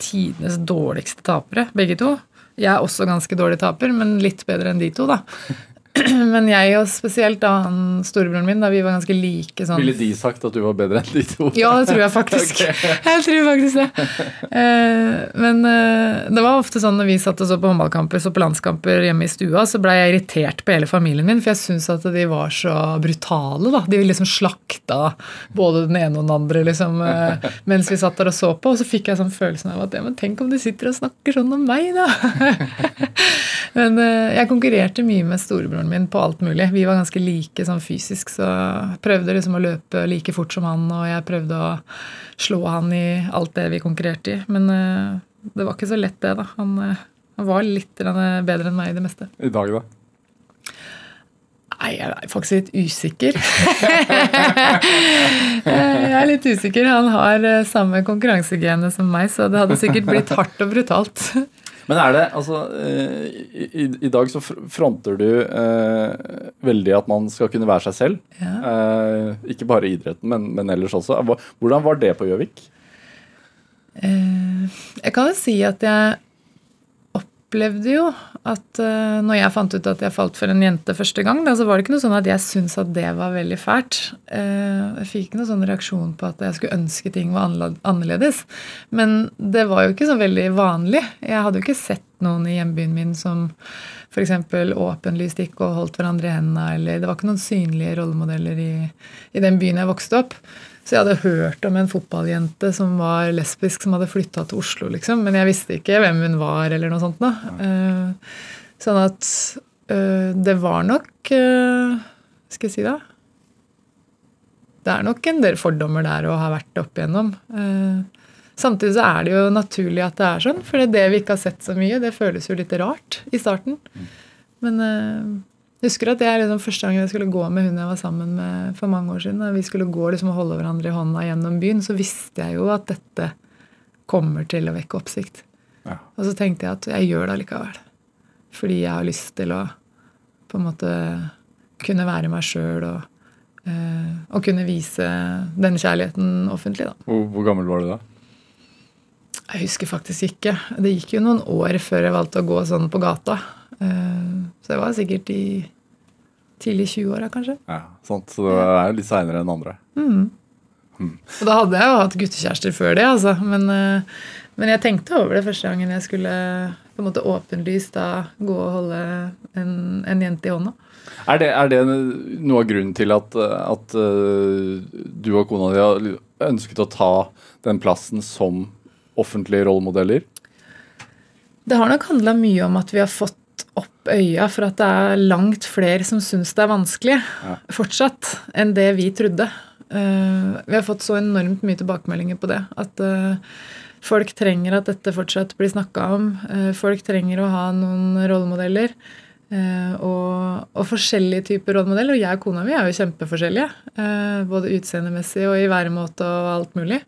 tidenes dårligste tapere, begge to. Jeg er også ganske dårlig taper, men litt bedre enn de to, da. Men jeg og spesielt da han storebroren min, da vi var ganske like sånn Ville de sagt at du var bedre enn de to? Ja, det tror jeg faktisk. Jeg tror faktisk det. Eh, men eh, det var ofte sånn når vi satt og så på håndballkamper så på landskamper hjemme i stua, så ble jeg irritert på hele familien min, for jeg syntes at de var så brutale. da. De liksom slakta både den ene og den andre liksom, eh, mens vi satt der og så på. Og så fikk jeg sånn følelsen av at ja, men tenk om de sitter og snakker sånn om meg, da. men eh, jeg konkurrerte mye med storebroren min på alt mulig. Vi var ganske like sånn fysisk, så jeg prøvde liksom å løpe like fort som han, og jeg prøvde å slå han i alt det vi konkurrerte i. Men uh, det var ikke så lett, det, da. Han, uh, han var litt bedre enn meg i det meste. I dag, da? Nei, jeg er faktisk litt usikker. jeg er litt usikker. Han har eh, samme konkurransegene som meg, så det hadde sikkert blitt hardt og brutalt. Men er det altså eh, i, i, I dag så fronter du eh, veldig at man skal kunne være seg selv. Ja. Eh, ikke bare i idretten, men, men ellers også. Hvordan var det på Gjøvik? Eh, Jeg kan jo si at jeg opplevde jo at uh, når jeg fant ut at jeg falt for en jente første gang, da, så var det ikke noe sånn at jeg syntes at det var veldig fælt. Uh, Jeg fikk ikke noen sånn reaksjon på at jeg skulle ønske ting var annerledes. Men det var jo ikke så veldig vanlig. Jeg hadde jo ikke sett noen i hjembyen min som f.eks. åpenlyst gikk og holdt hverandre i hendene, eller det var ikke noen synlige rollemodeller i, i den byen jeg vokste opp. Så jeg hadde hørt om en fotballjente som var lesbisk, som hadde flytta til Oslo, liksom. Men jeg visste ikke hvem hun var, eller noe sånt. Da. Eh, sånn at eh, det var nok eh, Skal jeg si det? Det er nok en del fordommer der å ha vært opp igjennom. Samtidig så er det jo naturlig at det er sånn, for det vi ikke har sett så mye, det føles jo litt rart i starten. Men eh, jeg husker at det er liksom første gang jeg skulle gå med hun jeg var sammen med for mange år siden. Da vi skulle gå liksom og holde hverandre i hånda gjennom byen, så visste jeg jo at dette kommer til å vekke oppsikt. Ja. Og så tenkte jeg at jeg gjør det allikevel. Fordi jeg har lyst til å på en måte kunne være meg sjøl og, eh, og kunne vise den kjærligheten offentlig, da. Hvor, hvor gammel var du da? Jeg husker faktisk ikke. Det gikk jo noen år før jeg valgte å gå sånn på gata. Eh, Så jeg var sikkert i tidlig 20-åra, kanskje. Ja, sant. Så det er litt seinere enn andre. Og da hadde jeg jo hatt guttekjærester før det, altså. Men, eh, men jeg tenkte over det første gangen jeg skulle på en måte åpenlyst da gå og holde en, en jente i hånda. Er det, er det noe av grunnen til at, at uh, du og kona di har ønsket å ta den plassen som offentlige rollemodeller? Det har nok handla mye om at vi har fått opp øya for at det er langt flere som syns det er vanskelig fortsatt, enn det vi trodde. Uh, vi har fått så enormt mye tilbakemeldinger på det. At uh, folk trenger at dette fortsatt blir snakka om. Uh, folk trenger å ha noen rollemodeller. og, og forskjellige typer rollemodeller. Og jeg og kona mi er jo kjempeforskjellige. både utseendemessig og i væremåte og alt mulig.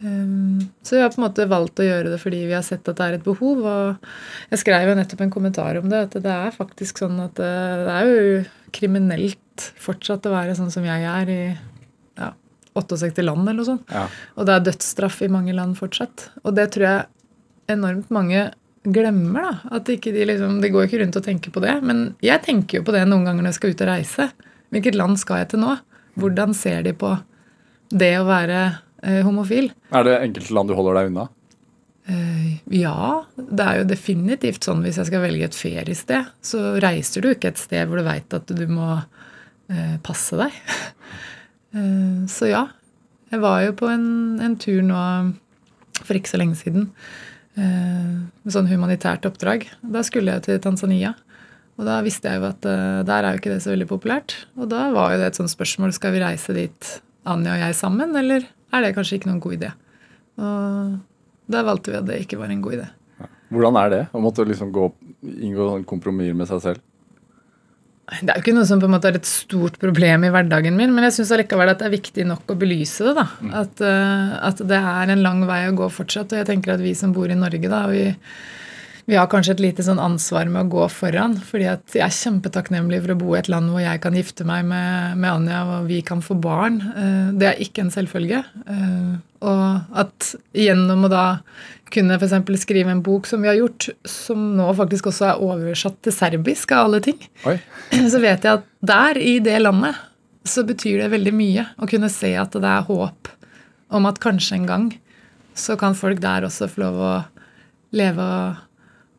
Um, Så vi har på en måte valgt å gjøre det fordi vi har sett at det er et behov. Og jeg skrev jo nettopp en kommentar om det, at det er faktisk sånn at det, det er jo kriminelt fortsatt å være sånn som jeg er i ja, 68 land eller noe sånt. Ja. Og det er dødsstraff i mange land fortsatt. Og det tror jeg enormt mange glemmer. da, at ikke De liksom, de går ikke rundt og tenker på det. Men jeg tenker jo på det noen ganger når jeg skal ut og reise. Hvilket land skal jeg til nå? Hvordan ser de på det å være eh, homofil? Er det enkelte land du holder deg unna? Eh, ja, det er jo definitivt sånn hvis jeg skal velge et feriested, så reiser du ikke et sted hvor du veit at du må eh, passe deg. Eh, så ja. Jeg var jo på en, en tur nå for ikke så lenge siden. Eh, med sånn humanitært oppdrag. Da skulle jeg til Tanzania. Og da visste jeg jo at uh, der er jo ikke det så veldig populært. Og da var jo det et sånt spørsmål skal vi reise dit, Anja og jeg sammen, eller er det kanskje ikke noen god idé? Og da valgte vi at det ikke var en god idé. Hvordan er det? Å måtte liksom gå, inngå kompromisser med seg selv? Det er jo ikke noe som på en måte er et stort problem i hverdagen min, men jeg syns allikevel at det er viktig nok å belyse det. da. At, eh, at det er en lang vei å gå fortsatt. Og jeg tenker at vi som bor i Norge, da, vi, vi har kanskje et lite sånn ansvar med å gå foran. fordi at jeg er kjempetakknemlig for å bo i et land hvor jeg kan gifte meg med, med Anja, og vi kan få barn. Eh, Det er ikke en selvfølge. Eh, Og at gjennom å da kunne f.eks. skrive en bok som vi har gjort, som nå faktisk også er oversatt til serbisk av alle ting, Oi. så vet jeg at der, i det landet, så betyr det veldig mye å kunne se at det er håp om at kanskje en gang så kan folk der også få lov å leve og,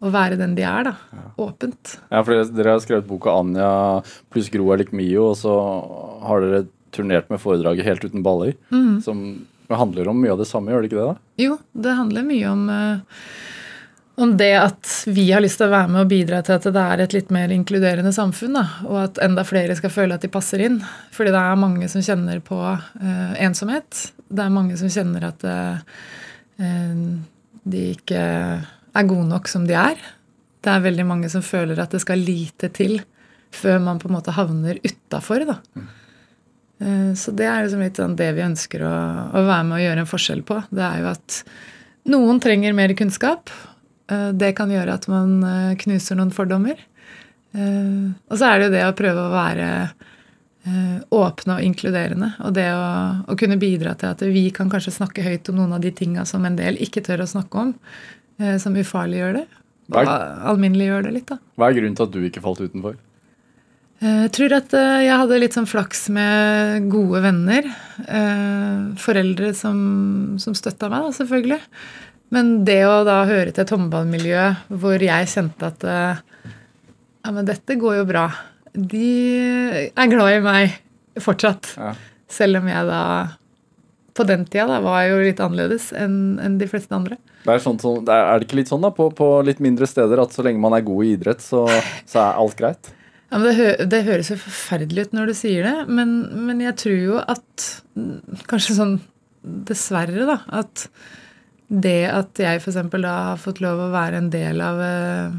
og være den de er, da. Åpent. Ja, for dere, dere har skrevet boka Anja pluss Gro er lik Mio, og så har dere turnert med foredraget Helt uten baller, som handler om mye av det samme, gjør det ikke det? da? Jo, det handler mye om, eh, om det at vi har lyst til å være med og bidra til at det er et litt mer inkluderende samfunn. Da, og at enda flere skal føle at de passer inn. Fordi det er mange som kjenner på uh, ensomhet. Det er mange som kjenner at eh, de ikke er gode nok som de er. Det er veldig mange som føler at det skal lite til før man på en måte havner utafor. Eh, Så det er liksom litt sånn det vi ønsker å, å være med og gjøre en forskjell på. Det er jo at noen trenger mer kunnskap. Eh, Det kan gjøre at man eh, knuser noen fordommer. Og så er det jo det å prøve å være åpne og inkluderende. Og det å, å kunne bidra til at vi kan kanskje snakke høyt om noen av de tinga som en del ikke tør å snakke om, som ufarliggjør det. Alminneliggjør det litt, da. Hva er grunnen til at du ikke falt utenfor? Eh, Jeg tror at eh, jeg hadde litt sånn flaks med gode venner. eh, Foreldre som, som støtta meg, da, selvfølgelig. Men det å da høre til et håndballmiljø hvor jeg kjente at eh, ja, men dette går jo bra. De er glad i meg fortsatt. Ja. Selv om jeg da på den tida da, var jo litt annerledes enn en de fleste andre. Det er, sånn, er, det ikke litt sånn da, på, på litt mindre steder at så lenge man er god i idrett, så, så er alt greit? Ja, men det, hø det høres jo forferdelig ut når du sier det, men, men jeg tror jo at Kanskje sånn dessverre, da. At det at jeg f.eks. da har fått lov å være en del av eh,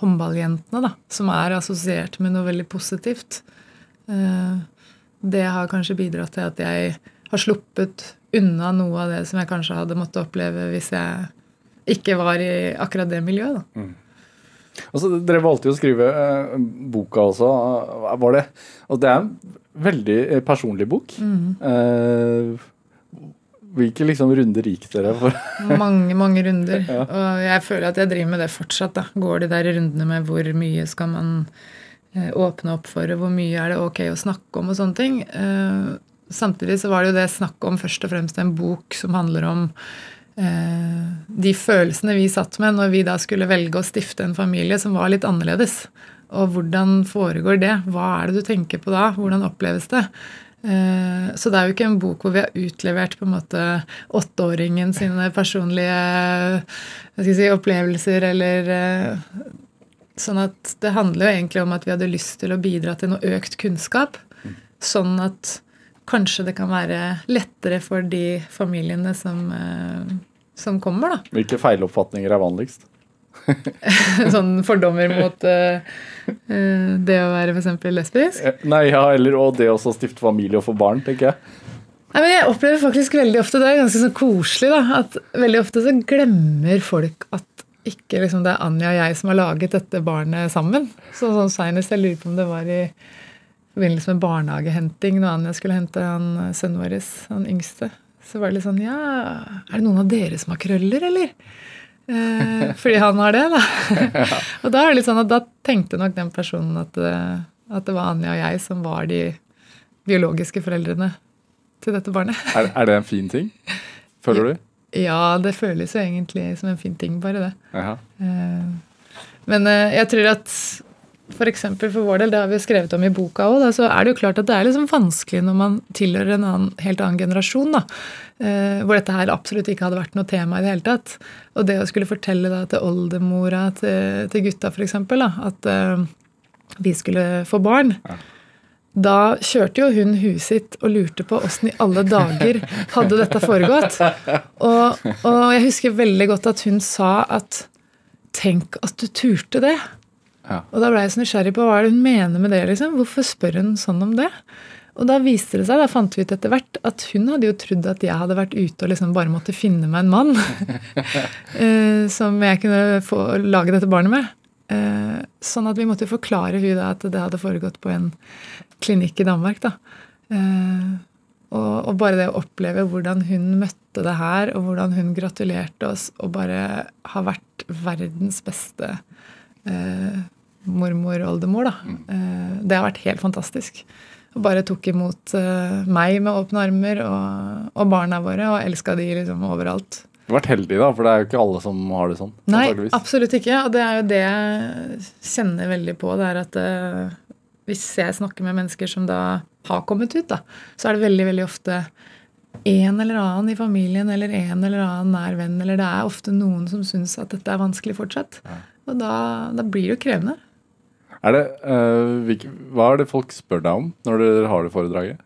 håndballjentene, da, som er assosiert med noe veldig positivt, eh, det har kanskje bidratt til at jeg har sluppet unna noe av det som jeg kanskje hadde måttet oppleve hvis jeg ikke var i akkurat det miljøet. da. Altså, dere valgte jo å skrive eh, boka også. Var det, og det er en veldig eh, personlig bok. Eh, hvilke liksom runder gikk dere for? Mange, mange runder. Ja. Og jeg føler at jeg driver med det fortsatt. da. Går de der rundene med hvor mye skal man eh, åpne opp for, og hvor mye er det ok å snakke om og sånne ting. Eh, samtidig så var det jo det snakk om først og fremst en bok som handler om eh, de følelsene vi satt med når vi da skulle velge å stifte en familie som var litt annerledes. Og hvordan foregår det? Hva er det du tenker på da? Hvordan oppleves det? Eh, Så det er jo ikke en bok hvor vi har utlevert på en måte åtteåringen sine personlige si, opplevelser eller eh, Sånn at det handler jo egentlig om at vi hadde lyst til å bidra til noe økt kunnskap. Sånn at kanskje det kan være lettere for de familiene som, eh, som kommer, da. Hvilke feiloppfatninger er vanligst? Sånn fordommer mot uh, det å være f.eks. lesbisk. Nei, ja, eller og det å stifte familie og få barn, tenker jeg. Nei, men jeg opplever faktisk veldig ofte, det er ganske sånn koselig, da, at veldig ofte så glemmer folk at ikke liksom det er Anja og jeg som har laget dette barnet sammen. Så sånn Senest jeg lurer på om det var i forbindelse med barnehagehenting når Anja skulle hente han eh, sønnen vår, han yngste. Så var det litt sånn Ja, er det noen av dere som har krøller, eller? Eh, fordi han har det, da. og da er det litt sånn at da tenkte nok den personen at, eh, at det var Anja og jeg som var de biologiske foreldrene til dette barnet. Er, er det en fin ting? Føler du? Ja, det føles jo egentlig som en fin ting, bare det. Eh, Men eh, jeg tror at for eksempel for vår del, det har vi skrevet om i boka òg, så er det jo klart at det er liksom vanskelig når man tilhører en annen, helt annen generasjon, da. eh, Hvor dette her absolutt ikke hadde vært noe tema i det hele tatt. Og det å skulle fortelle da til oldemora til, til gutta, for eksempel, da, at uh, vi skulle få barn. Da kjørte jo hun huet sitt og lurte på åssen i alle dager hadde dette foregått. Og, og jeg husker veldig godt at hun sa at Tenk at du turte det. Ja. Og da ble jeg så nysgjerrig på hva er det hun mener med det. liksom. Hvorfor spør hun sånn om det? Og da viste det seg, da fant vi ut etter hvert, at hun hadde jo trodd at jeg hadde vært ute og liksom bare måtte finne meg en mann eh, som jeg kunne få lage dette barnet med. Eh, sånn at vi måtte forklare hun da at det hadde foregått på en klinikk i Danmark. da. Eh, og, og bare det å oppleve hvordan hun møtte det her, og hvordan hun gratulerte oss, og bare har vært verdens beste eh, mormor-oldemor, da. Eh, det har vært helt fantastisk. Og bare tok imot eh, meg med åpne armer og, og barna våre, og elska de liksom overalt. Du har vært heldig, da, for det er jo ikke alle som har det sånn. Nei, absolutt ikke. Og det er jo det jeg kjenner veldig på. Det er at eh, hvis jeg snakker med mennesker som da har kommet ut, da, så er det veldig, veldig ofte en eller annen i familien eller en eller annen nær venn, eller det er ofte noen som syns at dette er vanskelig fortsatt. Og da, da blir det jo krevende. Er det, uh, hva er det folk spør deg om når dere har det foredraget?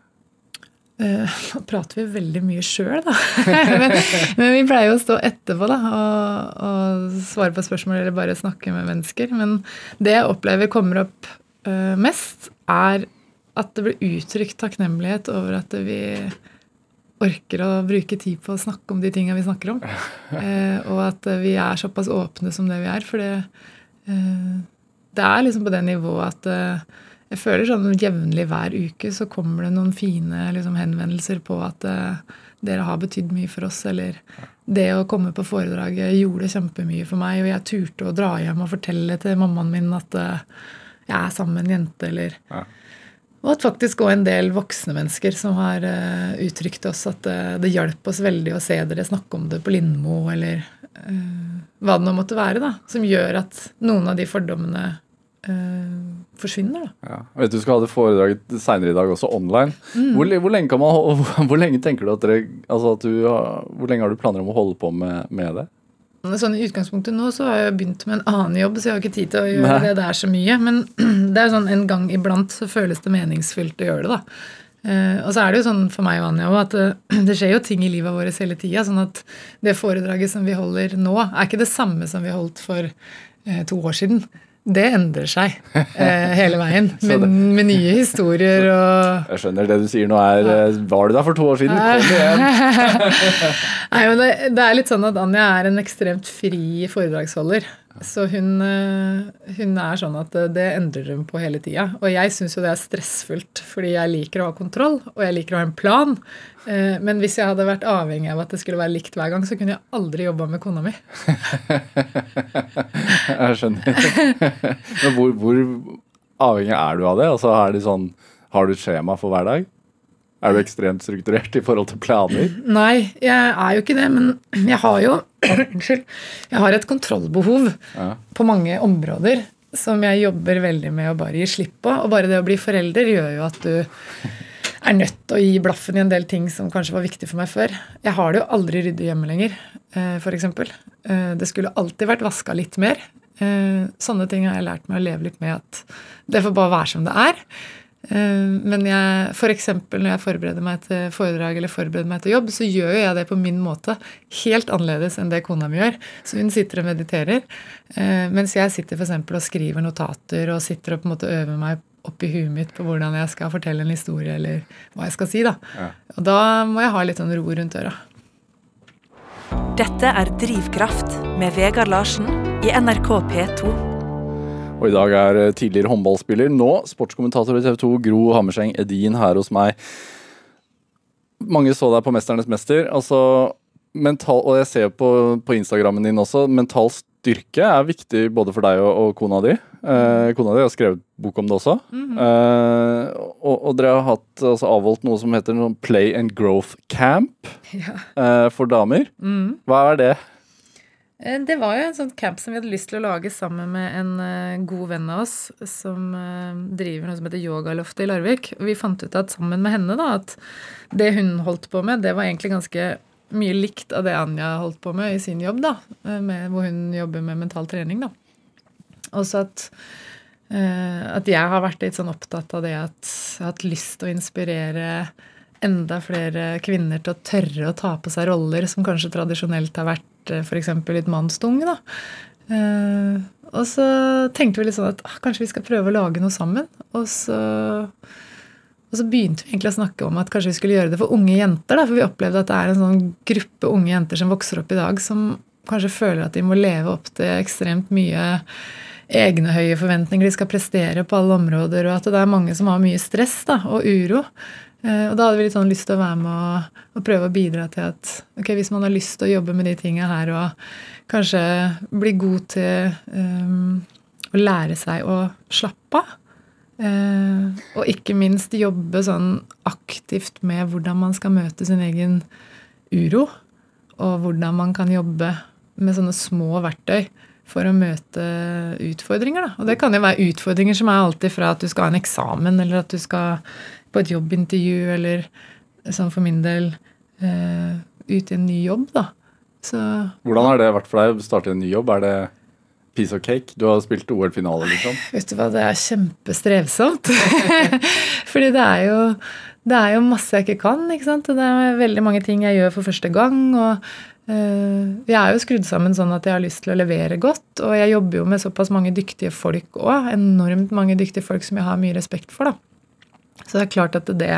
Nå prater vi veldig mye sjøl, da. men, men vi pleier jo å stå etterpå da, og, og svare på spørsmål eller bare snakke med mennesker. Men det jeg opplever kommer opp uh, mest, er at det blir uttrykt takknemlighet over at vi orker å bruke tid på å snakke om de tinga vi snakker om. Eh, og at vi er såpass åpne som det vi er. For det, eh, det er liksom på det nivået at eh, jeg føler sånn jevnlig hver uke så kommer det noen fine liksom, henvendelser på at eh, dere har betydd mye for oss, eller det å komme på foredraget gjorde kjempemye for meg, og jeg turte å dra hjem og fortelle til mammaen min at eh, jeg er sammen med en jente, eller Ja. Og at faktisk òg en del voksne mennesker som har uh, uttrykt oss at uh, det hjalp oss veldig å se dere snakke om det på Lindmo, eller uh, hva det nå måtte være, da, som gjør at noen av de fordommene forsvinner. da. Ja. Jeg vet du skal ha det foredraget senere i dag også online. Mm. Hvor, hvor, lenge kan man, hvor, hvor lenge tenker du at dere altså at du har, Hvor lenge har du planer om å holde på med, med det? Sånn I utgangspunktet nå så har jeg begynt med en annen jobb, så jeg har ikke tid til å gjøre Nei. det der så mye. Men det er sånn en gang iblant så føles det meningsfylt å gjøre det, da. Eh, og så er det jo sånn for meg, og også, at eh, det skjer jo ting i livet vårt hele tida. Sånn at det foredraget som vi holder nå, er ikke det samme som vi holdt for eh, to år siden. Det endrer seg eh, hele veien. Med, med nye historier og Jeg skjønner det du sier nå er eh, Var du der for to år siden? Kom igjen! Nei, men det, det er litt sånn at Anja er en ekstremt fri foredragsholder. Så hun, eh, hun er sånn at det endrer hun på hele tida. Og jeg syns jo det er stressfullt, fordi jeg liker å ha kontroll, og jeg liker å ha en plan. Eh, Men hvis jeg hadde vært avhengig av at det skulle være likt hver gang, så kunne jeg aldri jobba med kona mi. Jeg skjønner. Men hvor, hvor avhengig er du av det? Altså, er det sånn, har du et skjema for hver dag? Er du ekstremt strukturert i forhold til planer? Nei, jeg er jo ikke det, men jeg har jo Unnskyld. Jeg har et kontrollbehov Ja. på mange områder som jeg jobber veldig med å bare gi slipp på. Og bare det å bli forelder gjør jo at du er nødt til å gi blaffen i en del ting som kanskje var viktig for meg før. Jeg har det jo aldri ryddig hjemme lenger, eh, f.eks. Det skulle alltid vært vaska litt mer. Eh, Sånne ting har jeg lært meg å leve litt med at det får bare være som det er. Eh, Men jeg, for når jeg forbereder meg til foredrag eller forbereder meg til jobb, så gjør jeg det på min måte helt annerledes enn det kona mi gjør. Så hun sitter og mediterer, eh, mens jeg sitter for og skriver notater og sitter og på en måte øver meg oppi huet mitt på hvordan jeg skal fortelle en historie, eller hva jeg skal si. da. Ja. Og da må jeg ha litt sånn ro rundt øra. Dette er Drivkraft med Vegard Larsen i NRK P2. Og i dag er eh, tidligere håndballspiller, nå sportskommentator i TV 2, Gro Hammerseng Edin her hos meg. Mange så deg på 'Mesternes mester'. altså mental, Og jeg ser på, på Instagrammen din også, mental styrke er viktig både for deg og, og kona di. Eh, kona di har skrevet bok om det også. eh, og, og dere har hatt, altså, avholdt noe som heter noe Play and Growth Camp Ja. eh, for damer. Mm. Hva er det? Eh, Det var jo en sånn camp som vi hadde lyst til å lage sammen med en eh, god venn av oss som eh, driver noe som heter Yogaloftet i Larvik. Og vi fant ut at sammen med henne da, at det hun holdt på med, det var egentlig ganske mye likt av det Anja holdt på med i sin jobb, da, eh, med, hvor hun jobber med mental trening. da. Også at, eh, at jeg har vært litt sånn opptatt av det at jeg har hatt lyst til å inspirere enda flere kvinner til å tørre å ta på seg roller som kanskje tradisjonelt har vært f.eks. litt mannstunge. da. Eh, og så tenkte vi litt sånn at ah, kanskje vi skal prøve å lage noe sammen. Og så, og så begynte vi egentlig å snakke om at kanskje vi skulle gjøre det for unge jenter. Da, for vi opplevde at det er en sånn gruppe unge jenter som vokser opp i dag, som kanskje føler at de må leve opp til ekstremt mye egne høye forventninger, de skal prestere på alle områder, og at det er mange som har mye stress da, og uro. Eh, Og da hadde vi litt sånn lyst til å være med og, prøve å bidra til at ok, hvis man har lyst til å jobbe med de tinga her og kanskje bli god til um, å lære seg å slappe av, eh, og ikke minst jobbe sånn aktivt med hvordan man skal møte sin egen uro, og hvordan man kan jobbe med sånne små verktøy for å møte utfordringer. Da. Og det kan jo være utfordringer som er alltid fra at du skal ha en eksamen, eller at du skal på et jobbintervju, eller sånn for min del eh, ut i en ny jobb, da. Så Hvordan har det vært for deg å starte en ny jobb? Er det piece of cake? Du har spilt OL-finale, liksom. Vet du hva, det er kjempestrevsomt. Fordi det er jo det er jo masse jeg ikke kan. ikke sant? Og det er veldig mange ting jeg gjør for første gang. og eh, Jeg er jo skrudd sammen sånn at jeg har lyst til å levere godt. Og jeg jobber jo med såpass mange dyktige folk òg. Enormt mange dyktige folk som jeg har mye respekt for. da. Så det er klart at det,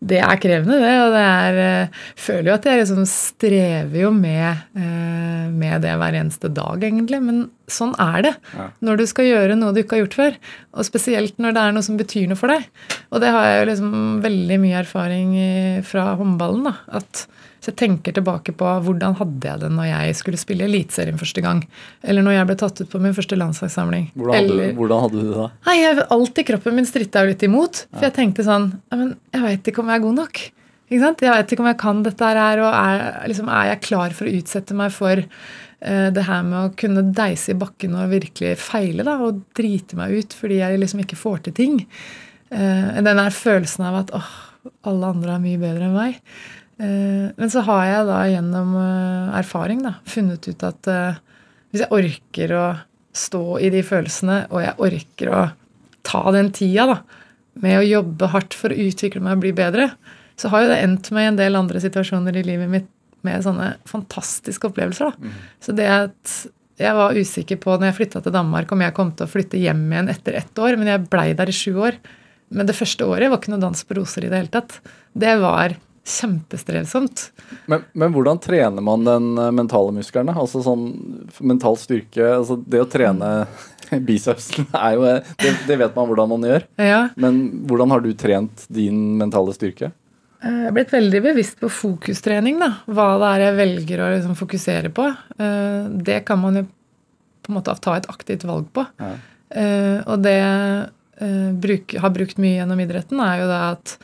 det er krevende, det. Og det er jeg Føler jo at jeg liksom strever jo med, eh, med det hver eneste dag, egentlig. Men sånn er det Ja. når du skal gjøre noe du ikke har gjort før. Og spesielt når det er noe som betyr noe for deg. Og det har jeg jo liksom veldig mye erfaring fra håndballen. da, at jeg tenker tilbake på hvordan hadde jeg det når jeg skulle spille Eliteserien første gang. Eller når jeg ble tatt ut på min første landslagssamling. Hvordan Eller, hvordan hadde du det da? Nei, jeg, i kroppen min stritta jo litt imot. For jeg tenkte sånn men Jeg veit ikke om jeg er god nok. Ikke sant? Jeg veit ikke om jeg kan dette her, og er, liksom, er jeg klar for å utsette meg for eh, det her med å kunne deise i bakken og virkelig feile da, og drite meg ut fordi jeg liksom ikke får til ting. Eh, den der følelsen av at åh, alle andre er mye bedre enn meg. Eh, men så har jeg da gjennom eh, erfaring da, funnet ut at eh, hvis jeg orker å stå i de følelsene, og jeg orker å ta den tida da, med å jobbe hardt for å utvikle meg og bli bedre, så har jo det endt med en del andre situasjoner i livet mitt med sånne fantastiske opplevelser. da. Så det at jeg var usikker på når jeg flytta til Danmark, om jeg kom til å flytte hjem igjen etter ett år, men jeg blei der i sju år. Men det første året var ikke noe dans på roser i det hele tatt. Det var kjempestrevsomt. Men, men hvordan trener man den eh, mentale muskelen? Altså sånn mental styrke altså Det å trene bicepsen er jo eh, det, det vet man hvordan man gjør. Ja, Men hvordan har du trent din mentale styrke? Eh, Jeg er blitt veldig bevisst på fokustrening. da. Hva det er jeg velger å liksom fokusere på. Det kan man jo på en måte ta et aktivt valg på. Ja. Og det jeg har brukt mye gjennom idretten, er jo det at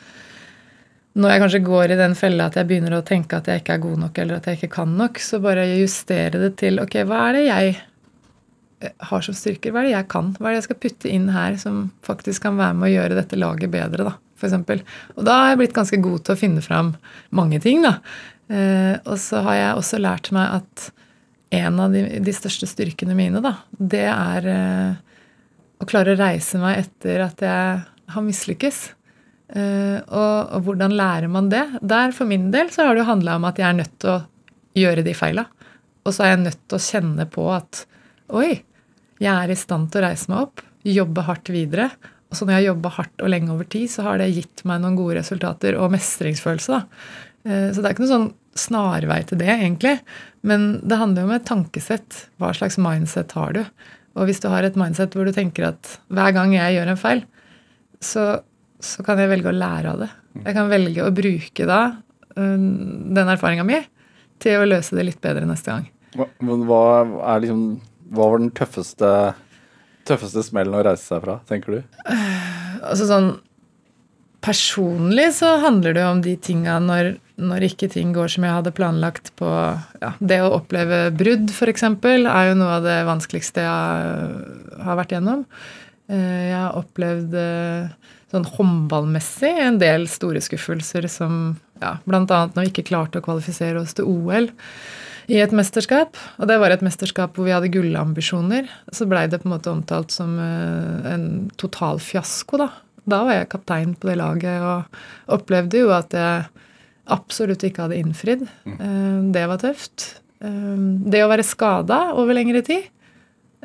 når jeg kanskje går i den fella at jeg begynner å tenke at jeg ikke er god nok, eller at jeg ikke kan nok, så bare justere det til ok, hva er det jeg eh, har som styrker? Hva er det jeg kan? Hva er det jeg skal putte inn her som faktisk kan være med å gjøre dette laget bedre, da, eksempel. Og da har jeg blitt ganske god til å finne fram mange ting, da. Eh, og så har jeg også lært meg at en av de, de største styrkene mine, da, det er eh, å klare å reise meg etter at jeg har mislykkes. Eh, og, og hvordan lærer man det? Der For min del så har det jo handla om at jeg er nødt til å gjøre de feila. Og så er jeg nødt til å kjenne på at oi, jeg er i stand til å reise meg opp, jobbe hardt videre. Og så når jeg har jobba hardt og lenge over tid, så har det gitt meg noen gode resultater og mestringsfølelse. da. Uh, Så det er ikke noen sånn snarvei til det, egentlig. Men det handler jo om et tankesett. Hva slags mindset har du? Og hvis du har et mindset hvor du tenker at hver gang jeg gjør en feil, så, så kan jeg velge å lære av det. Jeg kan velge å bruke da øh, den erfaringa mi til å løse det litt bedre neste gang. Men hva er liksom Hva var den tøffeste Tøffeste smellen å reise seg fra, tenker du? Altså sånn Personlig så handler det jo om de tinga når, når ikke ting går som jeg hadde planlagt på ja, Det å oppleve brudd, f.eks., er jo noe av det vanskeligste jeg har vært gjennom. Eh, Jeg har opplevd eh, sånn håndballmessig en del store skuffelser som ja, bl.a. når vi ikke klarte å kvalifisere oss til OL i et mesterskap. Og det var et mesterskap hvor vi hadde gullambisjoner. Så blei det på en måte omtalt som eh, en total fiasko, da. Da var jeg kaptein på det laget og opplevde jo at jeg absolutt ikke hadde innfridd. Eh, Det var tøft. Eh, Det å være skada over lengre tid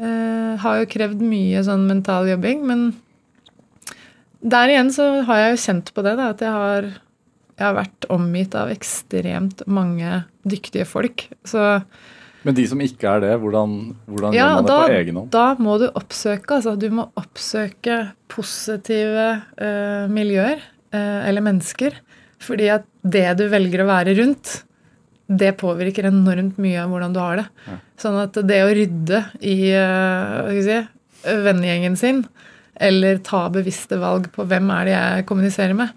har jo krevd mye sånn mental jobbing, men der igjen så har jeg jo kjent på det, da, at jeg har, jeg har vært omgitt av ekstremt mange dyktige folk. Så Men de som ikke er det, hvordan, hvordan ja, gjør man det da, på egen hånd? da må du oppsøke altså Du må oppsøke positive eh, miljøer eh, eller mennesker. Fordi at det du velger å være rundt, det påvirker enormt mye av hvordan du har det. Sånn at det å rydde i eh, si, vennegjengen sin, eller ta bevisste valg på hvem er det jeg kommuniserer med,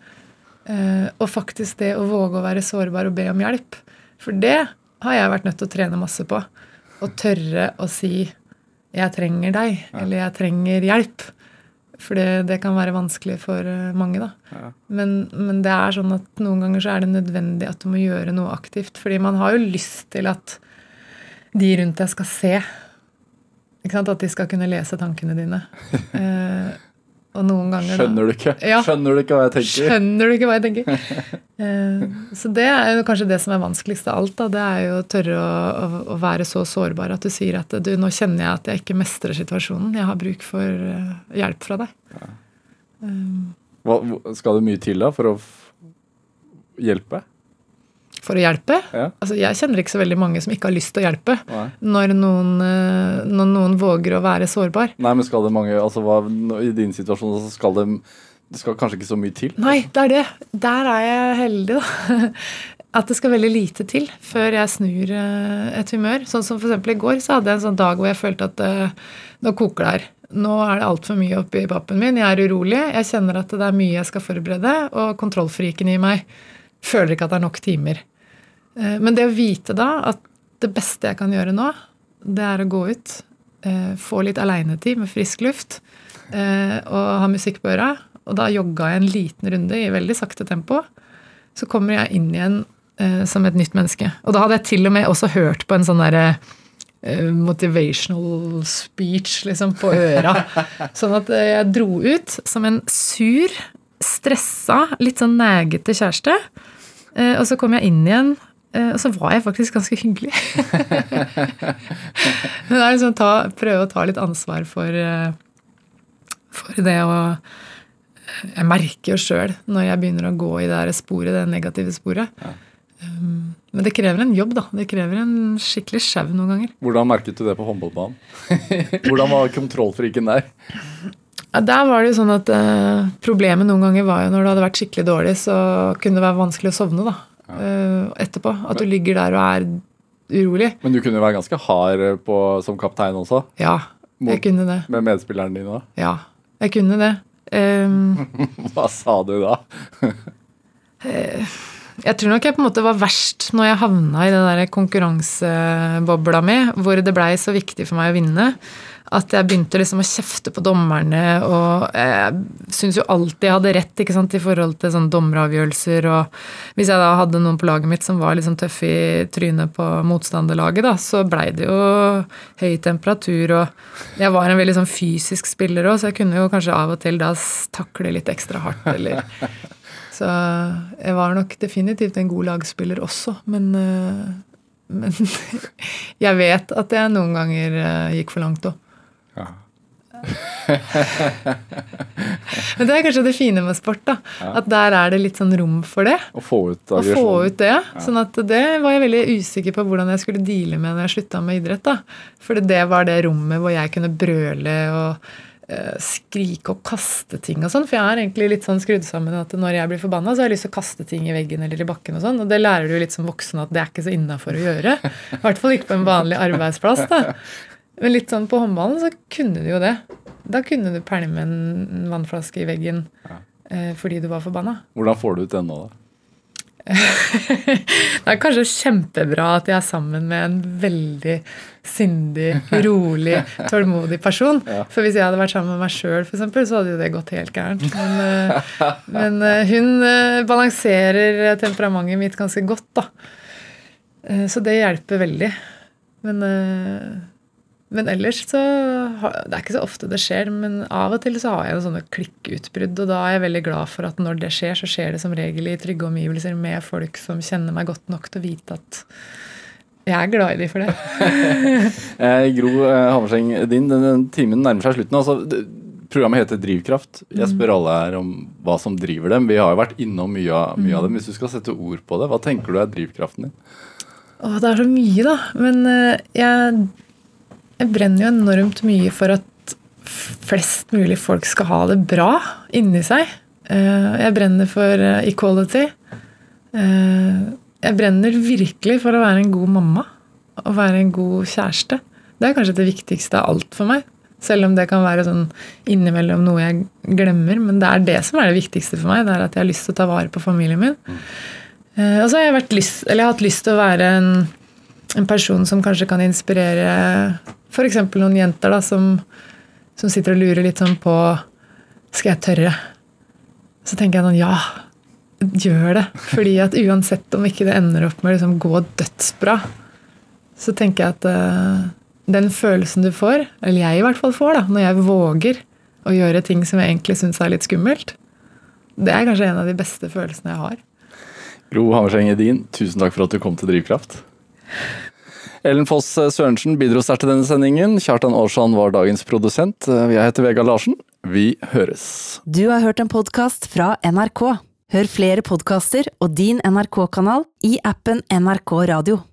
eh, og faktisk det å våge å være sårbar og be om hjelp. For det har jeg vært nødt til å trene masse på. Å tørre å si 'jeg trenger deg', eller 'jeg trenger hjelp'. For det, det kan være vanskelig for eh, mange, da. Men, men det er sånn at noen ganger så er det nødvendig at du må gjøre noe aktivt. Fordi man har jo lyst til at de rundt deg skal se? At de skal kunne lese tankene dine. Eh, og noen ganger Skjønner du ikke? Ja. Skjønner du ikke hva jeg tenker? Skjønner du ikke hva jeg tenker? Eh, så det er jo kanskje det som er vanskeligst av alt. Da. Det er jo å tørre å, å, å være så sårbar at du sier at du, nå kjenner jeg at jeg ikke mestrer situasjonen. Jeg har bruk for eh, hjelp fra deg. Hva, skal det mye til da for å hjelpe? For å hjelpe. Ja. Altså, jeg kjenner ikke så veldig mange som ikke har lyst til å hjelpe. Når noen, eh, når noen våger å være sårbar. Nei, men skal det mange altså hva, I din situasjon så skal det Det skal kanskje ikke så mye til? Nei, det er det. Der er jeg heldig, da. At det skal veldig lite til før jeg snur eh, et humør. Sånn som f.eks. i går, så hadde jeg en sånn dag hvor jeg følte at eh, nå koker det her. Nå er det altfor mye oppi pappen min. Jeg er urolig. Jeg kjenner at det er mye jeg skal forberede. Og kontrollfriken i meg føler ikke at det er nok timer. Eh, Men det å vite da at det beste jeg kan gjøre nå, det er å gå ut, eh, få litt aleinetid med frisk luft eh, og ha musikk på øra. Og da jogga jeg en liten runde i veldig sakte tempo. Så kommer jeg inn igjen som et nytt menneske. Og da hadde jeg til og med også hørt på en sånn derre motivational speech liksom på øra. Sånn at jeg dro ut som en sur, stressa, litt sånn negete kjæreste. Og så kom jeg inn igjen, og så var jeg faktisk ganske hyggelig. Men det er liksom ta, prøve å ta litt ansvar for, eh, for det å Jeg merker jo sjøl når jeg begynner å gå i det sporet, det negative sporet. Ja. Men det krever en jobb, da. Det krever en skikkelig sjau noen ganger. Hvordan merket du det på håndballbanen? Hvordan var kontrollfriken der? Ja, der var det jo sånn at eh, Problemet noen ganger var jo når det hadde vært skikkelig dårlig, så kunne det være vanskelig å sovne da, eh, etterpå. At du ligger der og er urolig. Men du kunne være ganske hard eh, på, som kaptein også, Ja, jeg kunne det. med medspilleren din òg. Ja, jeg kunne det. Um, Hva sa du da? Jeg tror nok jeg på en måte var verst når jeg havna i den der konkurransebobla mi, hvor det blei så viktig for meg å vinne. At jeg begynte liksom å kjefte på dommerne, og jeg syns jo alltid jeg hadde rett ikke sant, i forhold til sånne dommeravgjørelser. Og hvis jeg da hadde noen på laget mitt som var liksom tøffe i trynet på motstanderlaget, da, så blei det jo høy temperatur, og jeg var en veldig sånn fysisk spiller òg, så jeg kunne jo kanskje av og til da takle litt ekstra hardt, eller så jeg var nok definitivt en god lagspiller også, men, eh, men jeg vet at jeg noen ganger eh, gikk for langt òg. Ja. Men det er kanskje det fine med sport, da. At der er det litt sånn rom for det. Å få ut Å få ut det. Sånn at det var jeg veldig usikker på hvordan jeg skulle deale med når jeg slutta med idrett. da. For det var det rommet hvor jeg kunne brøle og eh, skrike og kaste ting og sånn. For jeg er egentlig litt sånn skrudd sammen at når jeg blir forbanna, så har jeg lyst til å kaste ting i veggen eller i bakken og sånn. Og det lærer du jo litt som voksen at det er ikke så innafor å gjøre. I hvert fall ikke på en vanlig arbeidsplass, da. Men litt sånn på håndballen så kunne du jo det. Da kunne du pælme en vannflaske i veggen eh, fordi du var forbanna. Hvordan får du ut den nå, da? Det er kanskje kjempebra at jeg er sammen med en veldig sindig, rolig, tålmodig person. For hvis jeg hadde vært sammen med meg sjøl, så hadde jo det gått helt gærent. Men, eh, men eh, hun balanserer temperamentet mitt ganske godt, da. Så det hjelper veldig. Men, men ellers så Det er ikke så ofte det skjer, men av og til så har jeg jo sånne klikkutbrudd. Og da er jeg veldig glad for at når det skjer, så skjer det som regel i trygge omgivelser med folk som kjenner meg godt nok til å vite at jeg er glad i dem for det. Eh, Gro eh, Hammerseng, din den, timen nærmer seg slutten. Altså, programmet heter Drivkraft. Jeg spør alle her om hva som driver dem. Vi har jo vært innom mye av, mye av dem. Hvis du skal sette ord på det, hva tenker du er drivkraften din? Å, det er så mye, da. Men eh, jeg, jeg brenner jo enormt mye for at flest mulig folk skal ha det bra inni seg. Eh, Jeg brenner for eh, equality. Eh, Jeg brenner virkelig for å være en god mamma og være en god kjæreste. Det er kanskje det viktigste av alt for meg. Selv om det kan være sånn innimellom noe jeg glemmer. Men det er det som er det viktigste for meg. Det er at jeg har lyst til å ta vare på familien min. Eh, Og så har jeg, lyst, eller jeg har hatt lyst til å være en, en person som kanskje kan inspirere f.eks. noen jenter da, som, som sitter og lurer litt sånn på Skal jeg tørre? Så tenker jeg sånn Ja, gjør det. Fordi at uansett om ikke det ender opp med å liksom gå dødsbra, så tenker jeg at uh, den følelsen du får, eller jeg i hvert fall får, da, når jeg våger å gjøre ting som jeg egentlig syns er litt skummelt, det er kanskje en av de beste følelsene jeg har. Gro Hammerseng Edin, tusen takk for at du kom til Drivkraft. Ellen Foss Sørensen bidro sterkt til denne sendingen. Kjartan Aarsand var dagens produsent. Jeg heter Vegard Larsen. Vi høres. Du har hørt en podkast fra NRK. Hør flere podkaster og din NRK-kanal i appen NRK Radio.